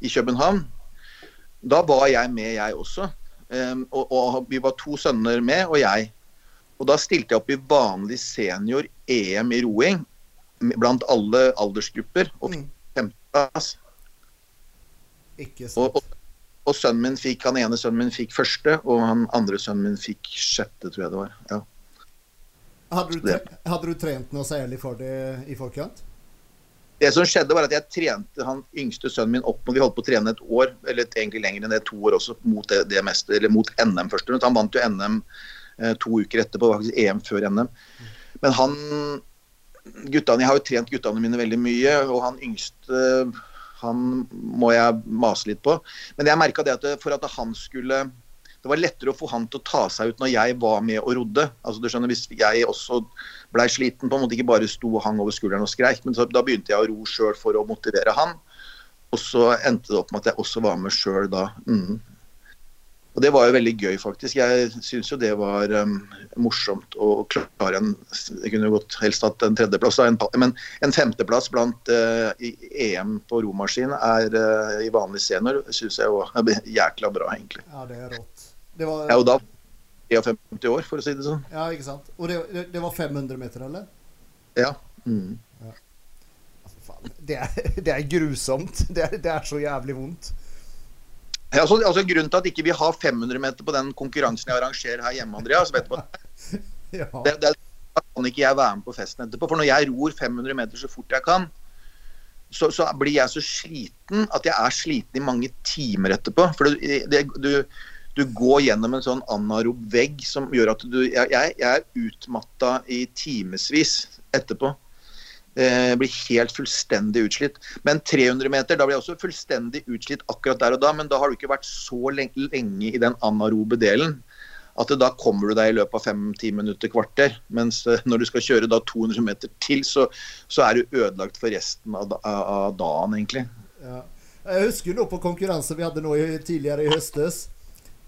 i København, da var jeg med, jeg også. Um, og, og, vi var to sønner med, og jeg. Og da stilte jeg opp i vanlig senior EM i roing blant alle aldersgrupper. Og fikk femteplass. Ikke sant. Og, og, og, sønnen min fikk, han ene sønnen min fikk første, og han andre sønnen min fikk sjette, tror jeg det var. Ja. Hadde, du hadde, du trent noe særlig for det i forkant? Det som skjedde var at Jeg trente han yngste sønnen min opp vi holdt på å trene et år, eller egentlig lenger enn det, to år også, mot det, det meste, eller mot NM først. Han vant jo NM to uker etterpå, faktisk EM før NM. Men han guttene, Jeg har jo trent guttene mine veldig mye, og han yngste han må jeg mase litt på. Men jeg merka det at for at han skulle det var lettere å få han til å ta seg ut når jeg var med og rodde. Altså du skjønner, Hvis jeg også blei sliten, på en måte ikke bare sto og hang over skulderen og skreik, men så, da begynte jeg å ro sjøl for å motivere han. Og så endte det opp med at jeg også var med sjøl da. Mm. Og Det var jo veldig gøy, faktisk. Jeg syns jo det var um, morsomt å klare en Jeg kunne godt helst hatt en tredjeplass, en, men en femteplass blant uh, i EM på romaskin er uh, i vanlig senior syns jeg var jækla bra, egentlig. Ja, det er rått. Det var, ja, og da 53 år, for å si det sånn. Ja, ikke sant. Og det, det var 500 meter, eller? Ja. Mm. ja. Altså, det, er, det, er, grusomt. Det er, det er, så jævlig vondt. Ja, altså, altså, grunnen til at ikke vi ikke har 500 meter på den konkurransen jeg arrangerer her hjemme, Andreas vet du ja. det, det, kan ikke jeg være med på festen etterpå. For når jeg ror 500 meter så fort jeg kan, så, så, blir jeg så sliten at jeg er sliten i mange timer etterpå. For det, du, du går gjennom en sånn anarob vegg som gjør at du Jeg, jeg er utmatta i timevis etterpå. Eh, blir helt fullstendig utslitt. Men 300 meter, da blir jeg også fullstendig utslitt akkurat der og da. Men da har du ikke vært så lenge, i den anarobe delen at da kommer du deg i løpet av fem-ti minutter, kvarter. Mens eh, når du skal kjøre da 200 meter til, så, så er du ødelagt for resten av, av, dagen, egentlig. Ja. Jeg husker nå på konkurransen vi hadde nå tidligere i høstes.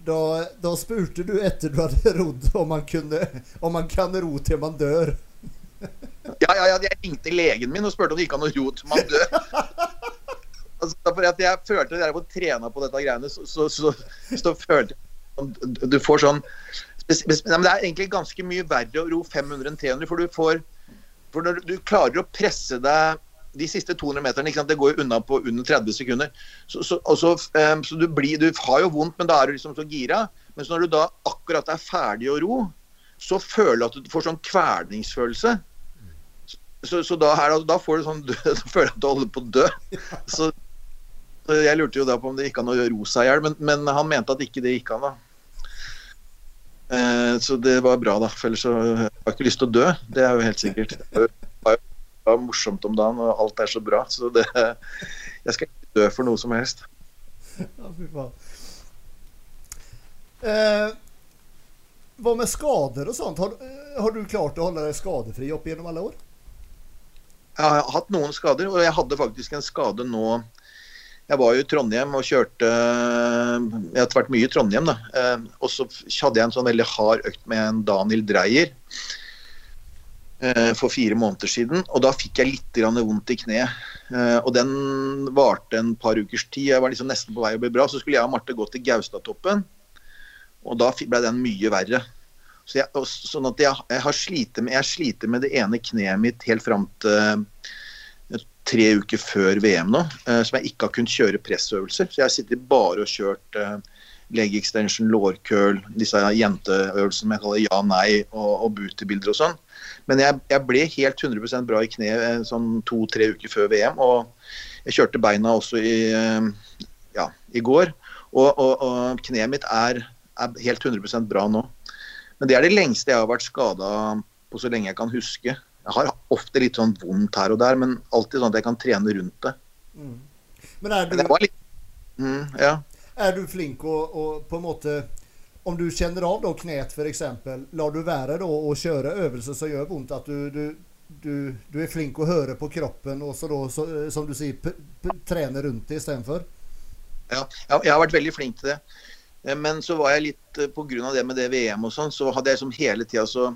Da, da, spurte du etter du hadde rodd om man, kunne, om man kan ro til man dør. Ja, ja, ja, jeg ringte legen min og spurte om det gikk an å ro til man dør. altså, for at jeg følte at jeg var trena på dette greiene, så, så, så, så følte jeg Du får sånn men Det er egentlig ganske mye verre å ro 500 enn 300, for du får For når du klarer å presse deg de siste 200 meterne det går jo unna på under 30 sekunder. Så, så, også, um, så du, blir, du, har jo vondt, men da er du liksom så gira. Men når du da akkurat er ferdig å ro, så føler du at du får sånn kvelningsfølelse. Så, så da, her, da, får du sånn du, føler at du holder på å dø. Så, jeg lurte jo da på om det gikk an å ro seg i men, men, han mente at ikke det gikk an. da. Eh, så det var bra, da. For ellers så har jeg ikke lyst til å dø. Det er jo helt sikkert. Det var jo morsomt om dagen, og alt er så bra. Så det, jeg skal ikke dø for noe som helst. Ja, fy faen. Eh, hva med skader og sånt? Har, har, du klart å holde deg skadefri opp gjennom alle år? Jeg har hatt noen skader, og jeg hadde faktisk en skade nå jeg var jo i Trondheim og kjørte Jeg har vært mye i Trondheim, da. Eh, og så hadde jeg en sånn veldig hard økt med en Daniel Dreyer eh, for fire måneder siden. Og da fikk jeg litt vondt i kneet. Eh, og den varte en par ukers tid. Jeg var liksom nesten på vei å bli bra. Så skulle jeg og Marte gå til Gaustatoppen, og da ble den mye verre. Så jeg, sånn at jeg, jeg har sliter med, med det ene kneet mitt helt fram til tre uker før VM nå, eh, som jeg ikke har kunnet kjøre pressøvelser. Så jeg har sittet bare og kjørt eh, leg extension, lårkøl, disse jenteøvelsene jeg kaller ja-nei og, og bootybilder og sånn. Men jeg, jeg, ble helt 100% bra i kneet eh, sånn to-tre uker før VM. Og jeg kjørte beina også i, ja, i går. Og, og, og, kneet mitt er, er helt 100% bra nå. Men det er det lengste jeg har vært skada på så lenge jeg kan huske. Jeg har ofte litt sånn vondt her og der, men alltid sånn at jeg kan trene rundt det. Mm. Men er du, litt, mm, ja. er du flink å, å, på en måte Om du kjenner av da kneet f.eks., lar du være da å kjøre øvelser som gjør vondt? At du, du, du, du, er flink å høre på kroppen og så da, så, som du sier, trene rundt det istedenfor? Ja, jeg har vært veldig flink til det. Eh, men så var jeg litt eh, pga. det med det VM og sånn, så hadde jeg som hele tida så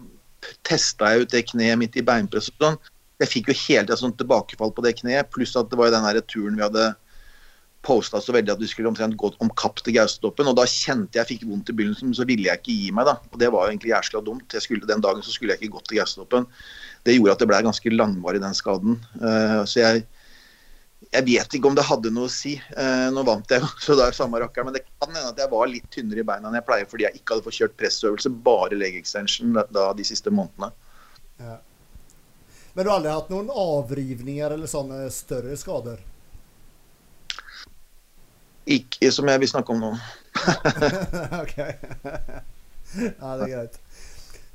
testa jeg ut det kneet mitt i beinpress og sånn. Jeg fikk jo hele tida sånn tilbakefall på det kneet, pluss at det var jo den der turen vi hadde posta så veldig at vi skulle omtrent gå om kapp til Gaustoppen. Og da kjente jeg fikk vondt i begynnelsen, så ville jeg ikke gi meg, da. Og det var jo egentlig jæskla dumt. Skulle, den dagen så skulle jeg ikke gått til Gaustoppen. Det gjorde at det ble ganske langvarig, den skaden. Uh, så jeg jeg vet ikke om det hadde noe å si. Eh, nå vant jeg jo, så det er samme rakkeren. Men det kan hende at jeg var litt tynnere i beina enn jeg pleier fordi jeg ikke hadde fått kjørt pressøvelse, bare leg extension, da, de siste månedene. Ja. Men du har aldri hatt noen avrivninger eller sånne større skader? Ikke som jeg vil snakke om nå. ok. ja, det er greit.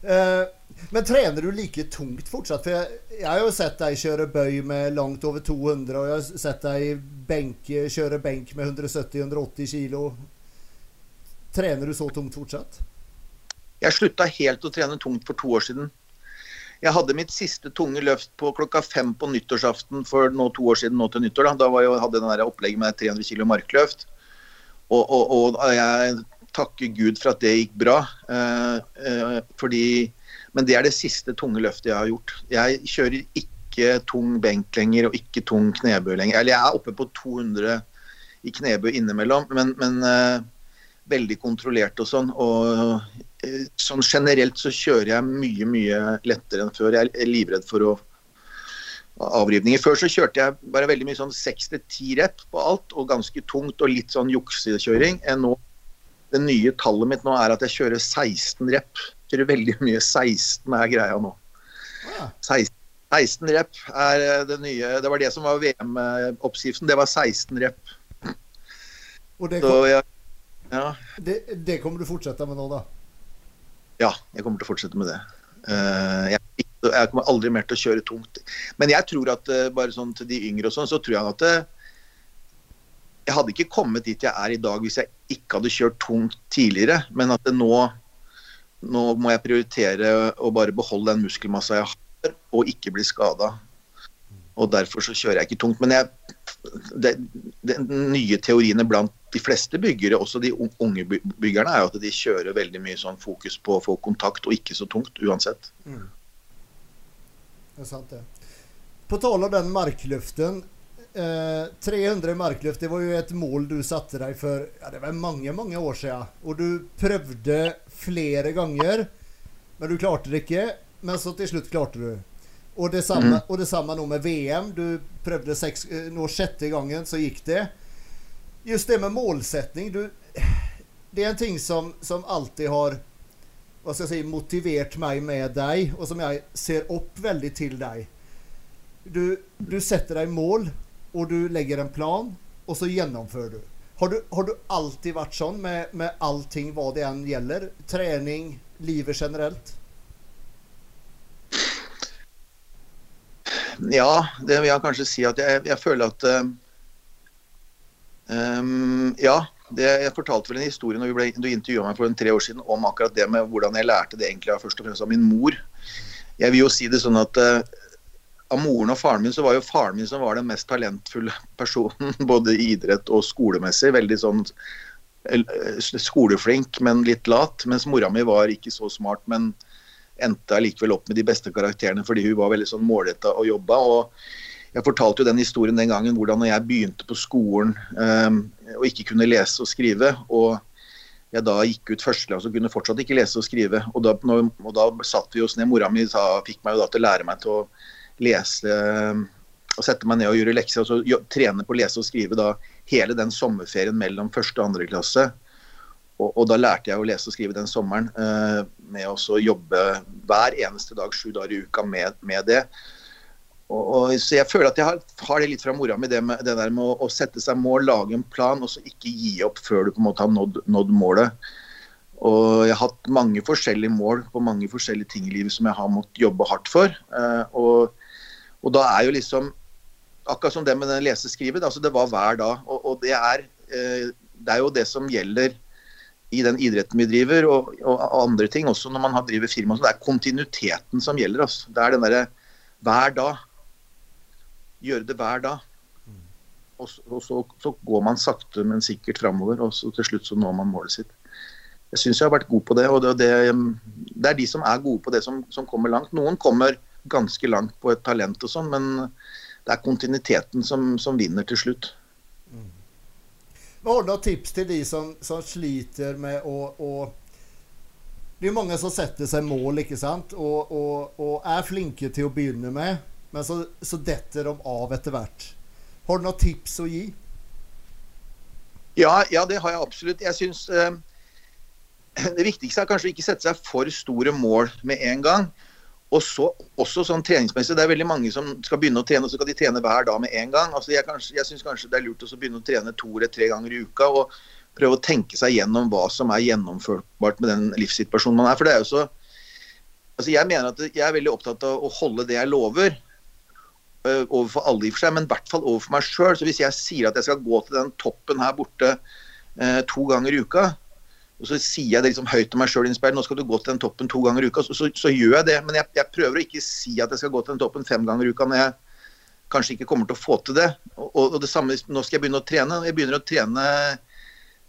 Uh, men trener du like tungt fortsatt? For jeg, jeg, har jo sett deg kjøre bøy med langt over 200, og jeg har sett deg benk, kjøre benk med 170-180 kilo. Trener du så tungt fortsatt? Jeg slutta helt å trene tungt for to år siden. Jeg hadde mitt siste tunge løft på klokka fem på nyttårsaften for nå to år siden nå til nyttår. Da, da jeg, hadde jeg den opplegget med 300 kg markløft. Og, og, og, jeg takker Gud for at det gikk bra. Eh, eh, fordi men det er det siste tunge løftet jeg har gjort. Jeg kjører ikke tung benk lenger og ikke tung knebøy lenger. Eller jeg er oppe på 200 i knebøy innimellom, men, men uh, veldig kontrollert og sånn. Og sånn generelt så kjører jeg mye, mye lettere enn før. Jeg er livredd for å avrivninger. Før så kjørte jeg bare veldig mye sånn 6-10 rep på alt, og ganske tungt og litt sånn juksekjøring. Nå, det nye tallet mitt nå er at jeg kjører 16 rep kjører veldig mye 16 er greia nå. 16, 16 rep er eh, det nye. Det var det som var VM-oppskriften. Det var 16 rep. Og det, kom, Så, ja, ja. Det, det, kommer du fortsette med nå, da? Ja, jeg kommer til å fortsette med det. Uh, jeg, jeg, kommer aldri mer til å kjøre tungt. Men jeg tror at uh, bare sånn til de yngre og sånn, så tror jeg at uh, jeg hadde ikke kommet dit jeg er i dag hvis jeg ikke hadde kjørt tungt tidligere. Men at nå nå må jeg prioritere å bare beholde den muskelmassa jeg har, og ikke bli skada. Og derfor så kjører jeg ikke tungt. Men jeg, det, nye teoriene blant de fleste byggere, også de unge byggerne, er jo at de kjører veldig mye sånn fokus på å få kontakt, og ikke så tungt uansett. Mm. Det er sant, det. På tale om den markluften. Eh, 300 markløft, det var jo et mål du satte deg for ja, det var mange mange år siden. Og du prøvde flere ganger, men du klarte det ikke. Men så til slutt klarte du. Og det samme, mm. og det samme nå med VM. Du prøvde seks, eh, nå sjette gangen, så gikk det. Just det med målsetting du, Det er en ting som, som alltid har hva skal jeg si, motivert meg med deg, og som jeg ser opp veldig til deg. Du, du setter deg mål, og du legger en plan, og så gjennomfører du. Har du, har du alltid vært sånn med, med allting hva det enn gjelder? Trening, livet generelt? Ja, det vil jeg kanskje si at jeg, jeg føler at um, Ja, Det, jeg fortalte vel en historie når ble, du intervjua meg for en tre år siden om akkurat det med hvordan jeg lærte det egentlig først og fremst av min mor. Jeg vil jo si det sånn at uh, av moren og faren min så var jo faren min som var den mest talentfulle personen, både i idrett og skolemessig. Veldig sånn skoleflink, men litt lat. Mens mora mi var ikke så smart, men endte allikevel opp med de beste karakterene fordi hun var veldig sånn målretta og jobba. Og jeg fortalte jo den historien den gangen hvordan jeg begynte på skolen um, og ikke kunne lese og skrive. og jeg da gikk ut første og kunne fortsatt ikke lese og skrive. Og da, når, og da satt vi oss ned. Mora mi sa, fikk meg jo da til å lære meg til å lese og sette meg ned og gjøre lekser. Og så trene på å lese og skrive da hele den sommerferien mellom første og andre klasse. Og, og, da lærte jeg å lese og skrive den sommeren eh, med å jobbe hver eneste dag sju dager i uka med, med det. Og, og, så jeg føler at jeg har, har det litt fra mora mi, det, med, det der med å, å, sette seg mål, lage en plan, og så ikke gi opp før du på en måte har nådd, nådd målet. Og jeg har hatt mange forskjellige mål på mange forskjellige ting i livet som jeg har måttet jobbe hardt for. Eh, og, og da er jo liksom Akkurat som det med den leseskrivet, altså det var hver dag. Og, og det, er, eh, det er jo det som gjelder i den idretten vi driver, og, og, andre ting også når man har driver firma. Så det er kontinuiteten som gjelder. Altså. Det er den derre hver dag. Gjøre det hver dag. Og, og så, så, går man sakte, men sikkert framover, og så til slutt så når man målet sitt. Jeg syns jeg har vært god på det, og det, det, det, er de som er gode på det, som, som kommer langt. Noen kommer ganske langt på et talent og sånn, men det er kontinuiteten som, som vinner til slutt. Mm. Har du noen tips til de som, som sliter med å, å, Det er mange som setter seg mål, ikke sant, og, og, og er flinke til å begynne med, men så, så detter de av etter hvert. Har du noen tips å gi? Ja, ja, det har jeg absolutt. Jeg syns eh, det viktigste er kanskje å ikke sette seg for store mål med en gang. Og så også sånn treningsmessig, Det er veldig mange som skal begynne å trene, og så skal de trene hver dag med en gang. Altså Jeg, kanskje, jeg syns kanskje det er lurt å begynne å trene to eller tre ganger i uka. og Prøve å tenke seg gjennom hva som er gjennomførbart med den livssituasjonen man er. For det er jo så altså Jeg mener at jeg er veldig opptatt av å holde det jeg lover. Uh, overfor alle i og for seg, men i hvert fall overfor meg sjøl. Hvis jeg sier at jeg skal gå til den toppen her borte uh, to ganger i uka, og så sier jeg det liksom høyt til meg sjøl nå skal du gå til den toppen to ganger i uka. Så, så, så gjør jeg det. Men jeg, jeg, prøver å ikke si at jeg skal gå til den toppen fem ganger i uka når jeg kanskje ikke kommer til å få til det. Og, og det samme, nå skal jeg begynne å trene. Jeg begynner å trene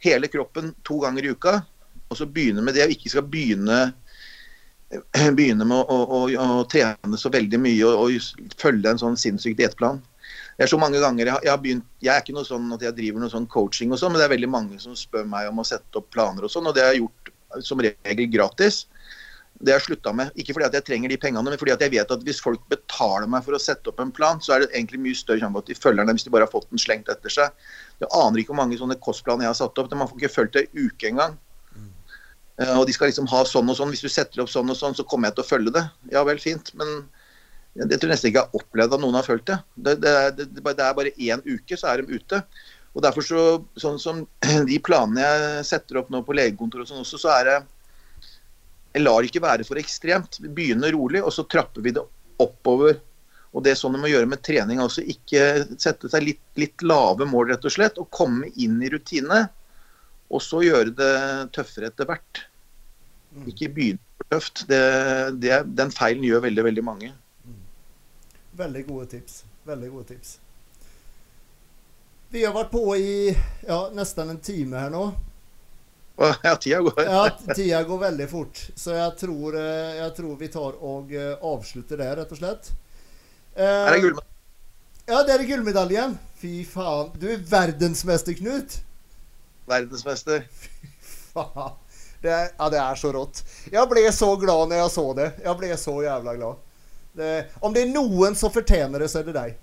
hele kroppen to ganger i uka. Og så begynne med det, og ikke skal begynne, begynne med å, å, å, å, trene så veldig mye og, og følge en sånn sinnssyk diettplan. Det er så mange ganger jeg har, jeg har, begynt Jeg er ikke noe sånn at jeg driver noe sånn coaching og sånn, men det er veldig mange som spør meg om å sette opp planer og sånn, og det har jeg gjort som regel gratis. Det har jeg slutta med. Ikke fordi at jeg trenger de pengene, men fordi at jeg vet at hvis folk betaler meg for å sette opp en plan, så er det egentlig mye større sjanse for at de følger den hvis de bare har fått den slengt etter seg. Jeg aner ikke hvor mange sånne kostplaner jeg har satt opp. Man får ikke fulgt det en uke engang. Uh, og de skal liksom ha sånn og sånn. Hvis du setter opp sånn og sånn, så kommer jeg til å følge det. Ja vel, fint. Men jeg tror nesten ikke jeg har opplevd at noen har følt det. Det, det, det, det er bare én uke, så er de ute. Og derfor så, sånn som De planene jeg setter opp nå på legekontoret og sånn også, så er det Jeg lar det ikke være for ekstremt. Vi begynner rolig, og så trapper vi det oppover. Og det er sånn du må gjøre med trening. også. Ikke sette seg litt, litt lave mål, rett og slett. Og komme inn i rutine. Og så gjøre det tøffere etter hvert. Mm. Ikke begynne for tøft. Det, det, den feilen gjør veldig, veldig mange. Veldig gode tips. Veldig gode tips. Vi har vært på i ja, nesten en time her nå. Ja, tida går. ja, tida går veldig fort. Så jeg tror, eh, jeg tror vi tar og eh, avslutter det, rett og slett. Er det gullmedaljen? Ja, det er gullmedaljen. Fy faen. Du er verdensmester, Knut. Verdensmester. Fy faen. Det er, ja, det er så rått. Jeg ble så glad når jeg så det. Jeg ble så jævla glad. Det, om det er noen som fortjener det, så er det deg.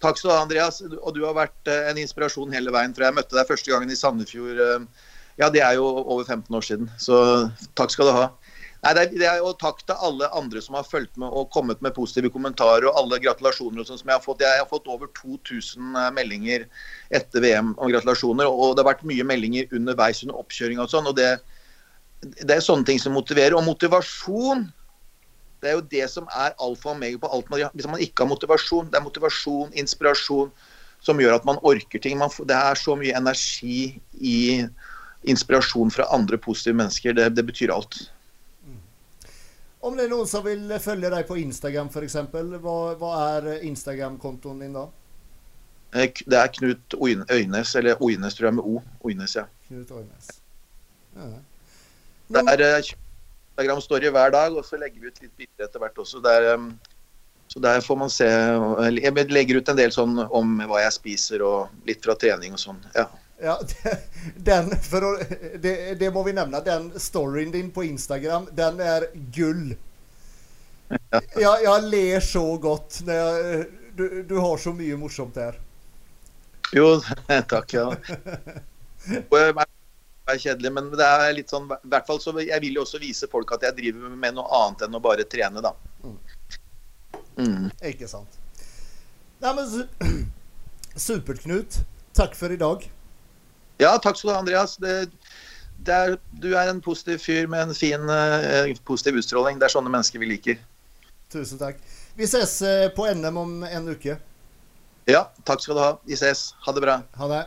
Takk skal du ha, Andreas. Og du har vært eh, en inspirasjon hele veien. For jeg møtte deg første gangen i Sandefjord. Eh, ja, det er jo over 15 år siden. Så takk skal du ha. Nei, det er, det er, og takk til alle andre som har fulgt med og kommet med positive kommentarer og alle gratulasjoner og sånn som jeg har fått. Jeg har fått over 2000 eh, meldinger etter VM om gratulasjoner. Og det har vært mye meldinger underveis under oppkjøring og sånn. Og det, det er sånne ting som motiverer. Og motivasjon det er jo det som er alfa og omega på alt man gjør. Hvis man ikke har motivasjon, det er motivasjon, inspirasjon, som gjør at man orker ting. Man, det er så mye energi i inspirasjon fra andre positive mennesker. Det, det betyr alt. Om det er noen som vil følge deg på Instagram f.eks., hva, hva er Instagram-kontoen din da? Eh, Det er Knut Øynes, eller Oynes tror jeg med O. Oines, ja. Knut Øynes. Ja. Det er eh, Instagram-story hver dag, og så legger vi ut litt bilder etter hvert også. Der, um, så der får man se Jeg legger ut en del sånn om hva jeg spiser, og litt fra trening og sånn. Ja. Ja, den, å, det, det må vi nevne. Den storyen din på Instagram, den er gull. Jeg, jeg ler så godt. Når jeg, du, du har så mye morsomt der. Jo, takk, ja. Og jeg er er kjedelig, men det er litt sånn i hvert fall så Jeg vil jo også vise folk at jeg driver med noe annet enn å bare trene, da. Mm. Ikke sant. Nei, men su- Supert, Knut. Takk for i dag. Ja, takk skal du ha, Andreas. Det, det er, du er en positiv fyr med en fin, uh, positiv utstråling. Det er sånne mennesker vi liker. Tusen takk. Vi ses eh, på NM om en uke. Ja, takk skal du ha. Vi ses. Ha det bra. Ha det.